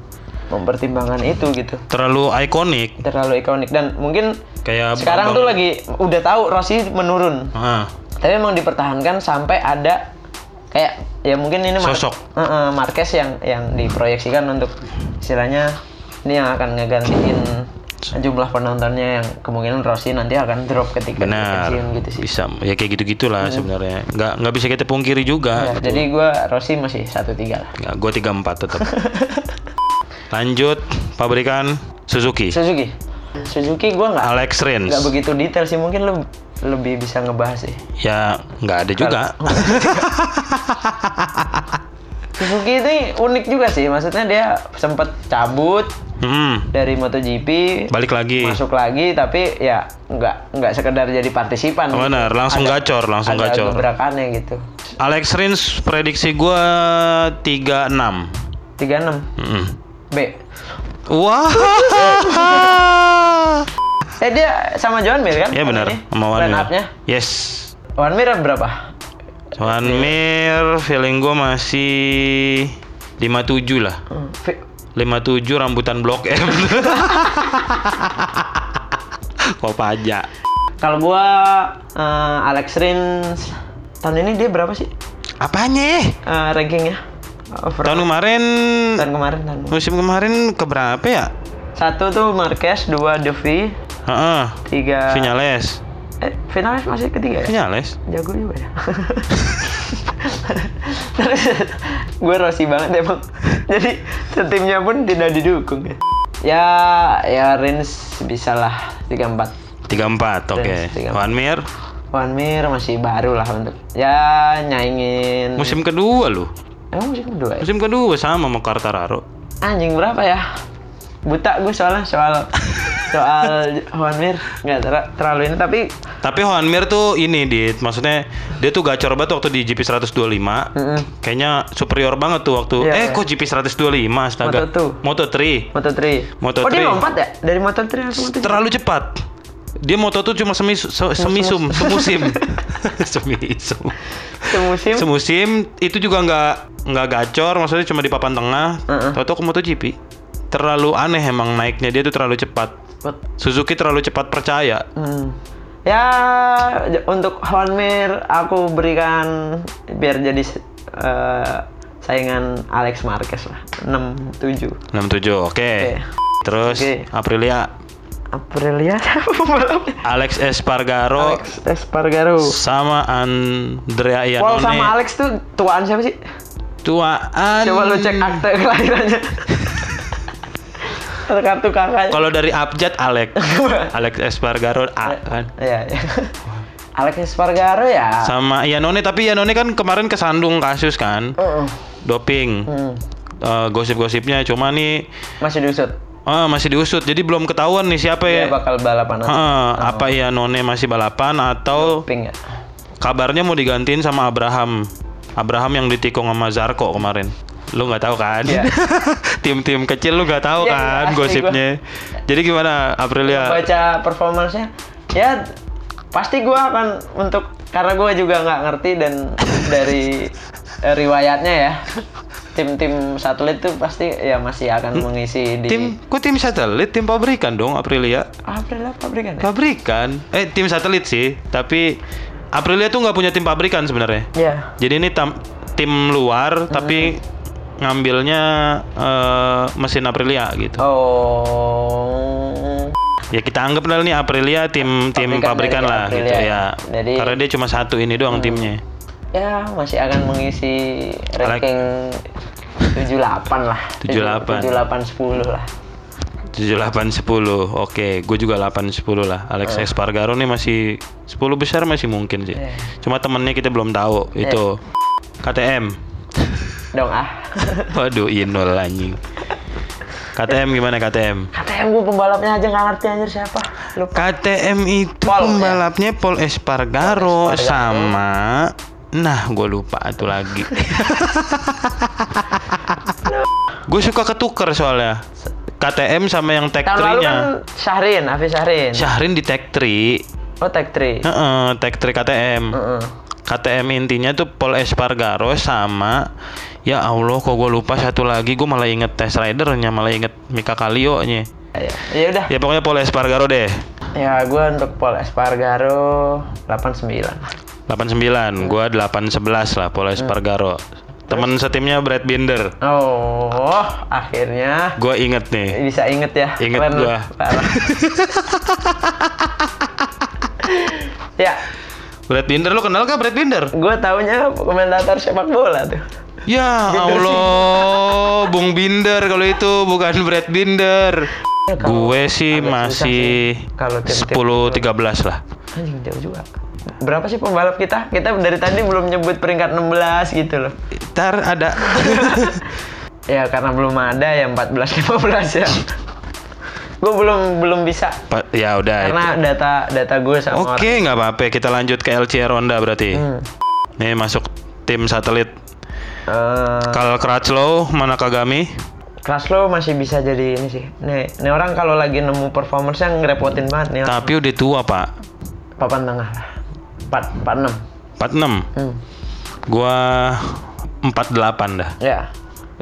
mempertimbangkan itu gitu. Terlalu ikonik. Terlalu ikonik dan mungkin Kayak sekarang Bambang- tuh lagi udah tahu Rossi menurun Ah, tapi emang dipertahankan sampai ada kayak ya mungkin ini Mar- Sosok. Eh, eh, Marquez yang yang diproyeksikan untuk istilahnya ini yang akan ngegantiin jumlah penontonnya yang kemungkinan Rossi nanti akan drop ketika benar. pensiun gitu sih. Bisa ya kayak gitu gitulah sebenarnya. Nggak nggak bisa kita pungkiri juga. Ya, jadi gua Rossi masih satu tiga lah. Nggak, gua 34 tetap. <laughs> Lanjut pabrikan Suzuki. Suzuki, Suzuki gua nggak Alex Rins. nggak begitu detail sih mungkin lu lebih bisa ngebahas sih. Ya nggak ada juga. <laughs> Suzuki ini unik juga sih, maksudnya dia sempat cabut Hmm, dari MotoGP, balik lagi. masuk lagi tapi ya nggak nggak sekedar jadi partisipan Oh, benar, langsung Ada- gacor, langsung ada gacor. gebrakannya gitu Alex Rins prediksi gua 36. 36 Mm. B Wah. <laughs> eh dia sama John Mir kan ya benar, sama Wan Mir. up-nya Yes. Wan Mir berapa Wan Mir feeling gua masih 57 lah. Hmm, fi- 57 rambutan blok <laughs> M. Kok pajak. kalau gua eh, Alex Rins tahun ini dia berapa sih Apanya? eh, rankingnya Over Tahun kemarin tahun kemarin tahun kemarin. musim kemarin keberapa ya? satu tuh Marquez dua Devi Heeh. tiga Vinales. eh finalis masih ketiga ya Vinales. jago juga ya terus <laughs> gue Rossi banget emang jadi setimnya pun tidak didukung ya ya ya Rins bisa lah 34 34, oke. Rins, 34. Wan Mir Wan Mir masih baru lah untuk ya nyaingin musim kedua lu. emang musim kedua ya? Musim kedua sama sama Quartararo. anjing berapa ya buta gue soalnya soal soal Wan Mir nggak ter- terlalu ini tapi Tapi Juan Mir tuh ini dit, maksudnya dia tuh gacor banget waktu di GP 125. mm-mm. Kayaknya superior banget tuh waktu Iya, eh iya. kok GP 125 astaga. Moto2. Moto 3. Moto3 Moto3. oh dia lompat ya dari Moto3 langsung Moto3 Terlalu cepat. Dia moto tuh cuma semi se- semisum, <laughs> semusim. <laughs> semisum. semusim Semusim itu juga nggak nggak gacor, maksudnya cuma di papan tengah. Heeh. Toto ke MotoGP. Terlalu aneh emang naiknya dia tuh terlalu cepat. Suzuki terlalu cepat percaya. Hmm. Ya untuk Honmir aku berikan biar jadi eh, saingan Alex Marquez lah 67 67, oke. Oke. Terus Oke. Aprilia, Aprilia? <laughs> Alex Espargaro Alex Espargaro sama Andrea Paul Iannone. sama Alex tuh tuaan siapa sih? Tuaan. Coba lu cek akte kelahirannya <laughs> kartu kakaknya Kalau dari abjad Alex, <laughs> Alex Espargaro A kan. Iya, iya Alex Espargaro ya. sama Yanone tapi Yanone kan kemarin kesandung kasus kan doping Hmm. Eh, gosip-gosipnya cuma nih Masih diusut. ah, masih diusut jadi belum ketahuan nih siapa Dia ya bakal balapan. Heeh, apa Yanone masih balapan atau Pink ya. kabarnya mau digantiin sama Abraham Abraham yang ditikung sama Zarko kemarin lu nggak tahu kan? Iya. <laughs> tim-tim kecil lu nggak tahu Iya, kan gosipnya. jadi gimana Aprilia? Baca performance-nya. Ya pasti gua akan untuk karena gua juga nggak ngerti dan <laughs> dari eh, riwayatnya ya. Tim-tim satelit tuh pasti ya masih akan mengisi di tim kok tim satelit? Tim pabrikan dong Aprilia. April apa pabrikan ya? pabrikan. Eh tim satelit sih tapi Aprilia tuh nggak punya tim pabrikan sebenarnya. Ya. jadi ini tam- tim luar tapi ngambilnya eh, mesin Aprilia gitu Oh. Ya kita anggap lah nih Aprilia tim tim Pabrikan lah Aprilia. gitu ya. Jadi- Karena dia cuma satu ini doang timnya. Ya, masih akan mengisi ranking 78 lah. 78. 78 10 lah. 78 10. Oke, gue juga 8 10 lah. Alex Espargaro nih masih 10 besar masih mungkin sih. Iya. Cuma temennya kita belum tahu itu KTM. <laughs> Dong ah. <laughs> Waduh, Inul anjing. KTM gimana KTM? KTM gue pembalapnya aja nggak ngerti anjir siapa. Lupa. KTM itu Paul, ya? pembalapnya Paul Espargaro, Paul Espargaro. sama Nah, gue lupa itu lagi. <laughs> gue suka ketuker soalnya. KTM sama yang Tech Tahun lalu kan 3-nya. Syahrin, Hafiz Syahrin. Syahrin di Tech 3. Oh, Tech 3. Heeh, Tech 3 KTM. Heeh. KTM intinya tuh Paul Espargaro sama ya Allah kok gue lupa satu lagi gue malah inget Test Ridernya malah inget Mika Kallio nya Ya, ya udah. ya pokoknya Paul Espargaro deh Ya, gue untuk Paul Espargaro 89. 89 gue 811 lah Paul Espargaro temen setimnya Brad Binder Oh, akhirnya gue inget nih bisa inget ya. Inget. Parah. <laughs> ya, Brad Binder lo kenal gak Brad Binder? gue taunya komentator sepak bola tuh. Ya Allah, Bung Binder kalau itu bukan Brad Binder. Ya, kalau Gue sih masih sih. Kalau tim-tim 10 13 lah. Anjing jauh juga. Berapa sih pembalap kita? Kita dari tadi belum nyebut peringkat 16 gitu loh. Ntar ada <laughs> Ya karena belum ada ya 14 15 ya. Gue belum belum bisa Pa- ya udah itu. karena data data gue sama Oke, nggak apa-apa. Kita lanjut ke LCR Honda berarti. orang. Hmm. Nih masuk tim satelit. Eh, Kal Crutchlow, mana Kagami? lo masih bisa jadi ini sih. Nih, nih orang kalau lagi nemu performance yang ngerepotin banget nih. orang. Tapi udah tua, Pak. Papan tengah lah. 4 46. 46. Hmm. Gua 48 dah. Ya.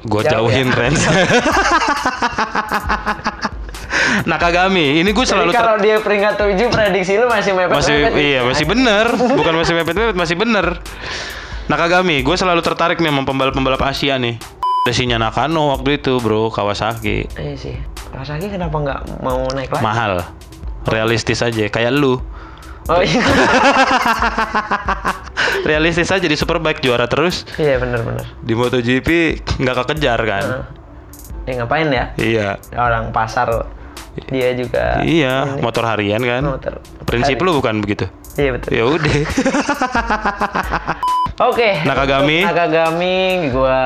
Gua Jauh jauhin ya? Rens. <laughs> <laughs> <laughs> Nakagami, ini gue selalu kalau dia peringkat 7 prediksi lu masih mepet masih iya masih bener, <laughs> bukan masih mepet-mepet, masih bener. Nakagami, gue selalu tertarik nih sama pembalap-pembalap Asia nih. Desinya Nakano waktu itu, bro, Kawasaki. Iya sih. Kawasaki kenapa nggak mau naik lagi? Mahal. Realistis aja, kayak lu. Oh iya. <laughs> Realistis aja di Superbike juara terus. iya bener-bener. Di MotoGP nggak kekejar kan? Heeh. Ya ngapain ya? Iya. Orang pasar dia juga Iya, ini, motor harian kan. motor. Prinsip lu bukan begitu. Iya betul. Ya udah. <laughs> Oke. Nakagami? untuk Nakagami gua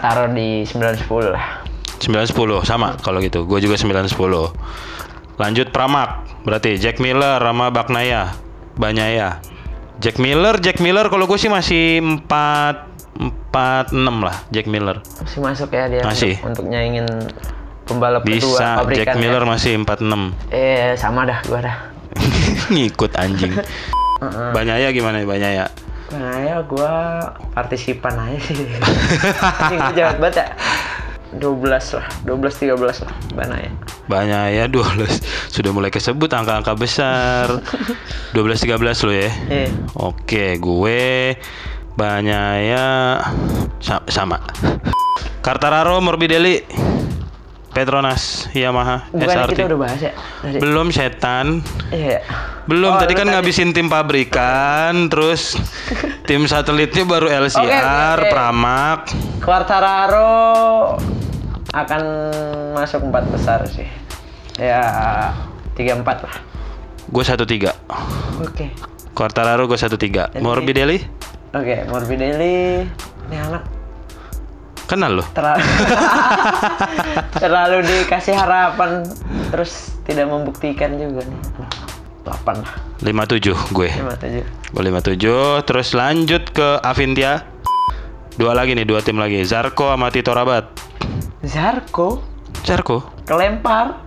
taruh di 910 lah. 910 sama kalau gitu. Gue juga 910. Lanjut Pramak. Berarti Jack Miller sama Baknaya. Banyaya. Jack Miller, Jack Miller kalau gue sih masih 4 46 lah Jack Miller. Masih masuk ya dia Masih. untuk, untuk nyaingin pembalap kedua Bisa pabrikan Jack ya. Miller masih 46. Eh sama dah gua dah. <laughs> Ngikut anjing. <laughs> Heeh. Banyaya gimana Banyaya? Nah ya gua partisipan aja sih. <laughs> Anjing gua jahat banget ya. 12 lah, 12 13 lah Banaya. Banyaya 12 sudah mulai kesebut angka-angka besar. 12 13 lo ya. Iya. Oke, gue Banyaya sa- sama. Kartararo, Morbidelli, Petronas, Yamaha, Bukan SRT. kita udah bahas ya tadi. Belum setan. Iya. Belum Oh, tadi kan ngabisin tim pabrikan, terus tim satelitnya baru LCR, <laughs> oke, oke. Pramak. Quartararo akan masuk empat besar sih. Ya tiga empat lah. Gue 13. Oke. Quartararo gue 13. Morbidelli? Oke, Morbidelli ini anak Kenal lo? terlalu <laughs> terlalu dikasih harapan terus tidak membuktikan juga nih. 8 lah, 57 gue. 57. Gue 57. Terus lanjut ke Avintia. Dua lagi nih, dua tim lagi. Zarko sama Tito Rabat. Zarko Zarko? kelempar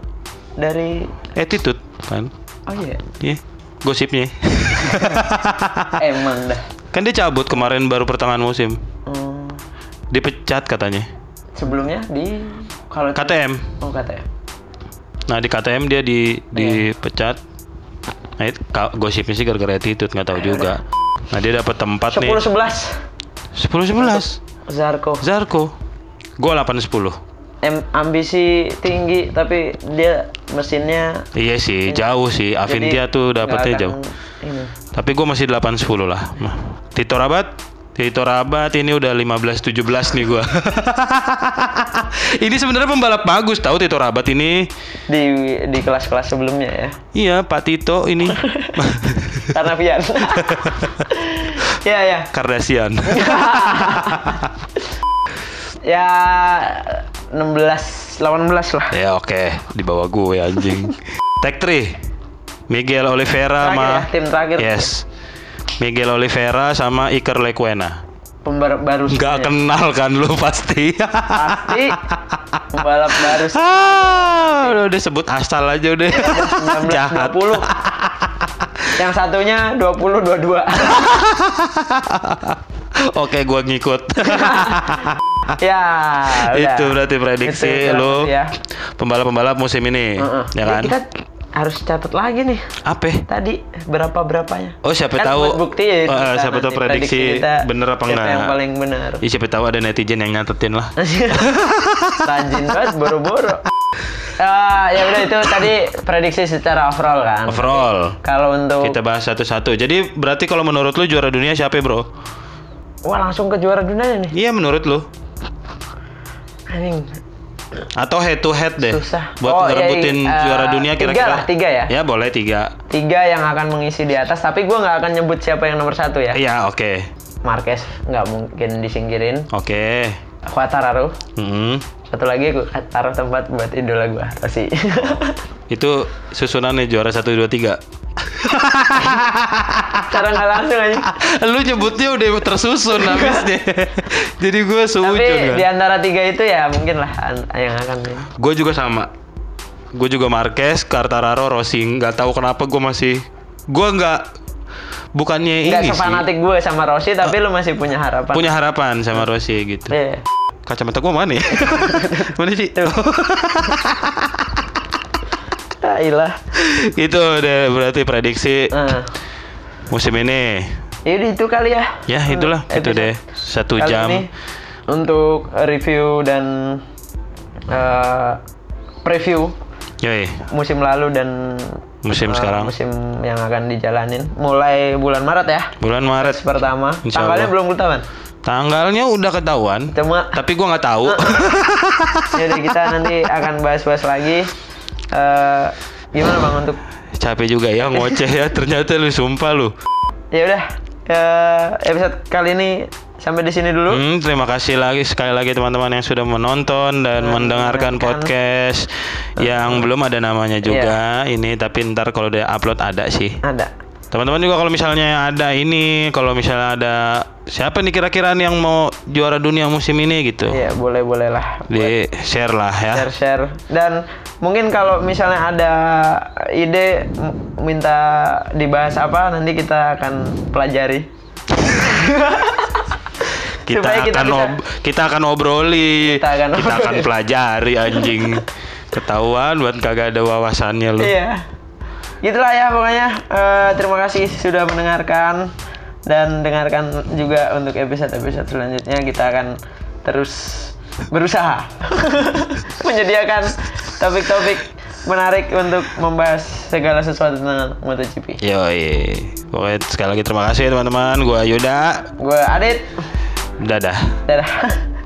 dari Attitude kan? oh iya Iya. Gosipnya. <laughs> emang dah kan dia cabut kemarin baru pertengahan musim. Dipecat katanya. sebelumnya di kalau KTM. oh KTM Nah di KTM dia di dipecat. Nah itu gosipnya sih gara-gara attitude nggak tahu juga. Nah dia dapat tempat 10 nih. 11 10 11. Zarko Zarko. Gua 8 10. em ambisi tinggi tapi dia mesinnya Iya sih, jauh sih. Avintia jadi tuh dapetnya jauh. ini Tapi gua masih 8 10 lah. Tito Rabat Tito Rabat ini udah 15 17 nih gua. <laughs> ini sebenarnya pembalap bagus tahu Tito Rabat ini. di di kelas-kelas sebelumnya ya Iya, Pak Tito ini. <laughs> karena Pian <laughs> ya ya Kardashian. ya 16 18 lah ya oke, di bawah gue anjing. Tag 3. Miguel Oliveira Terakhir sama ya, tim terakhir. Yes. Miguel Oliveira sama Iker Lecuena. pembalap baru Nggak kenal kan lu pasti. pasti pembalap baru ah, udah, udah sebut asal aja udah. 19 Jahat. 20 yang satunya 20 22 Oke, gua ngikut. <laughs> ya udah. Itu berarti prediksi Itu lu ya. pembalap-pembalap musim ini, Heeh. ya Jadi kan? kita harus catat lagi nih Apa? tadi berapa berapanya Oh, siapa Kan tahu. bukti ya itu kita siapa tahu prediksi kita bener apa enggak. yang paling benar Ih, siapa tahu ada netizen yang nyatetin lah. <laughs> rajin banget boro-boro Ah, ya udah itu tadi prediksi secara overall kan Overall. kalau untuk Kita bahas satu-satu. Jadi berarti kalau menurut lu juara dunia siapa, Bro? wah langsung ke juara dunia nih Iya, menurut lu. anjing Atau head to head deh. Susah. Buat Oh, iya, ngerebutin iya. Eh, juara dunia tiga kira-kira. lah, tiga ya? Ya, boleh tiga. tiga yang akan mengisi di atas tapi gue nggak akan nyebut siapa yang nomor satu ya Iya, oke. Marquez nggak mungkin disingkirin Oke. Quartararo Mm. Satu lagi gue taruh tempat buat idola gue Rossi Itu susunannya juara 1 2 3. cara nggak langsung aja lu nyebutnya udah tersusun habisnya. Jadi gue tapi sujud di antara tiga itu ya mungkin lah an- yang akan Gue juga sama. Gue juga Marquez, Quartararo, Rossi. Nggak tahu kenapa gue masih gue nggak bukannya nggak ini sih. sefanatik gue sama Rossi tapi lu masih punya harapan Punya harapan sama Rossi gitu. Iya. Kacamata gue mana ya? <laughs> mana sih? Ah, <laughs> ilah itu udah berarti prediksi Nah, musim ini. Yaudah itu kali ya Ya itulah, Hmm, itu deh satu kali jam. ini untuk review dan eh, preview Yoi, musim lalu dan musim eh, sekarang. musim yang akan dijalanin mulai bulan Maret ya Bulan Maret. pertama Insya tanggalnya belum ketahuan Tanggalnya udah ketahuan, cuma tapi gua nggak tahu. <laughs> jadi kita nanti akan bahas-bahas lagi Eh, gimana bang untuk Capek juga ya ngoceh ya. Ternyata lu sumpah lu. ya udah eh, episode kali ini sampai di sini dulu Hmm, terima kasih lagi sekali lagi teman-teman yang sudah menonton dan mendengarkan mendengarkan. podcast yang belum ada namanya juga ini tapi ntar kalau dia upload ada sih. ada Teman-teman juga kalau misalnya ada ini, kalau misalnya ada siapa nih kira-kira yang mau juara dunia musim ini gitu. ya boleh boleh lah Di share lah ya. share share dan mungkin kalau misalnya ada ide minta dibahas apa nanti kita akan pelajari <laughs> Kita Supaya kita akan bisa- ob- kita akan obroli. Kita akan Kita akan pelajari anjing. <laughs> Ketahuan buat kagak ada wawasannya lu. iya gitulah ya pokoknya Eh, terima kasih sudah mendengarkan dan dengarkan juga untuk episode episode selanjutnya kita akan terus berusaha <laughs> menyediakan topik-topik menarik untuk membahas segala sesuatu tentang MotoGP. Yoi. Pokoknya sekali lagi terima kasih teman-teman. Gua Yuda. Gue Adit, Dadah. dadah. <laughs>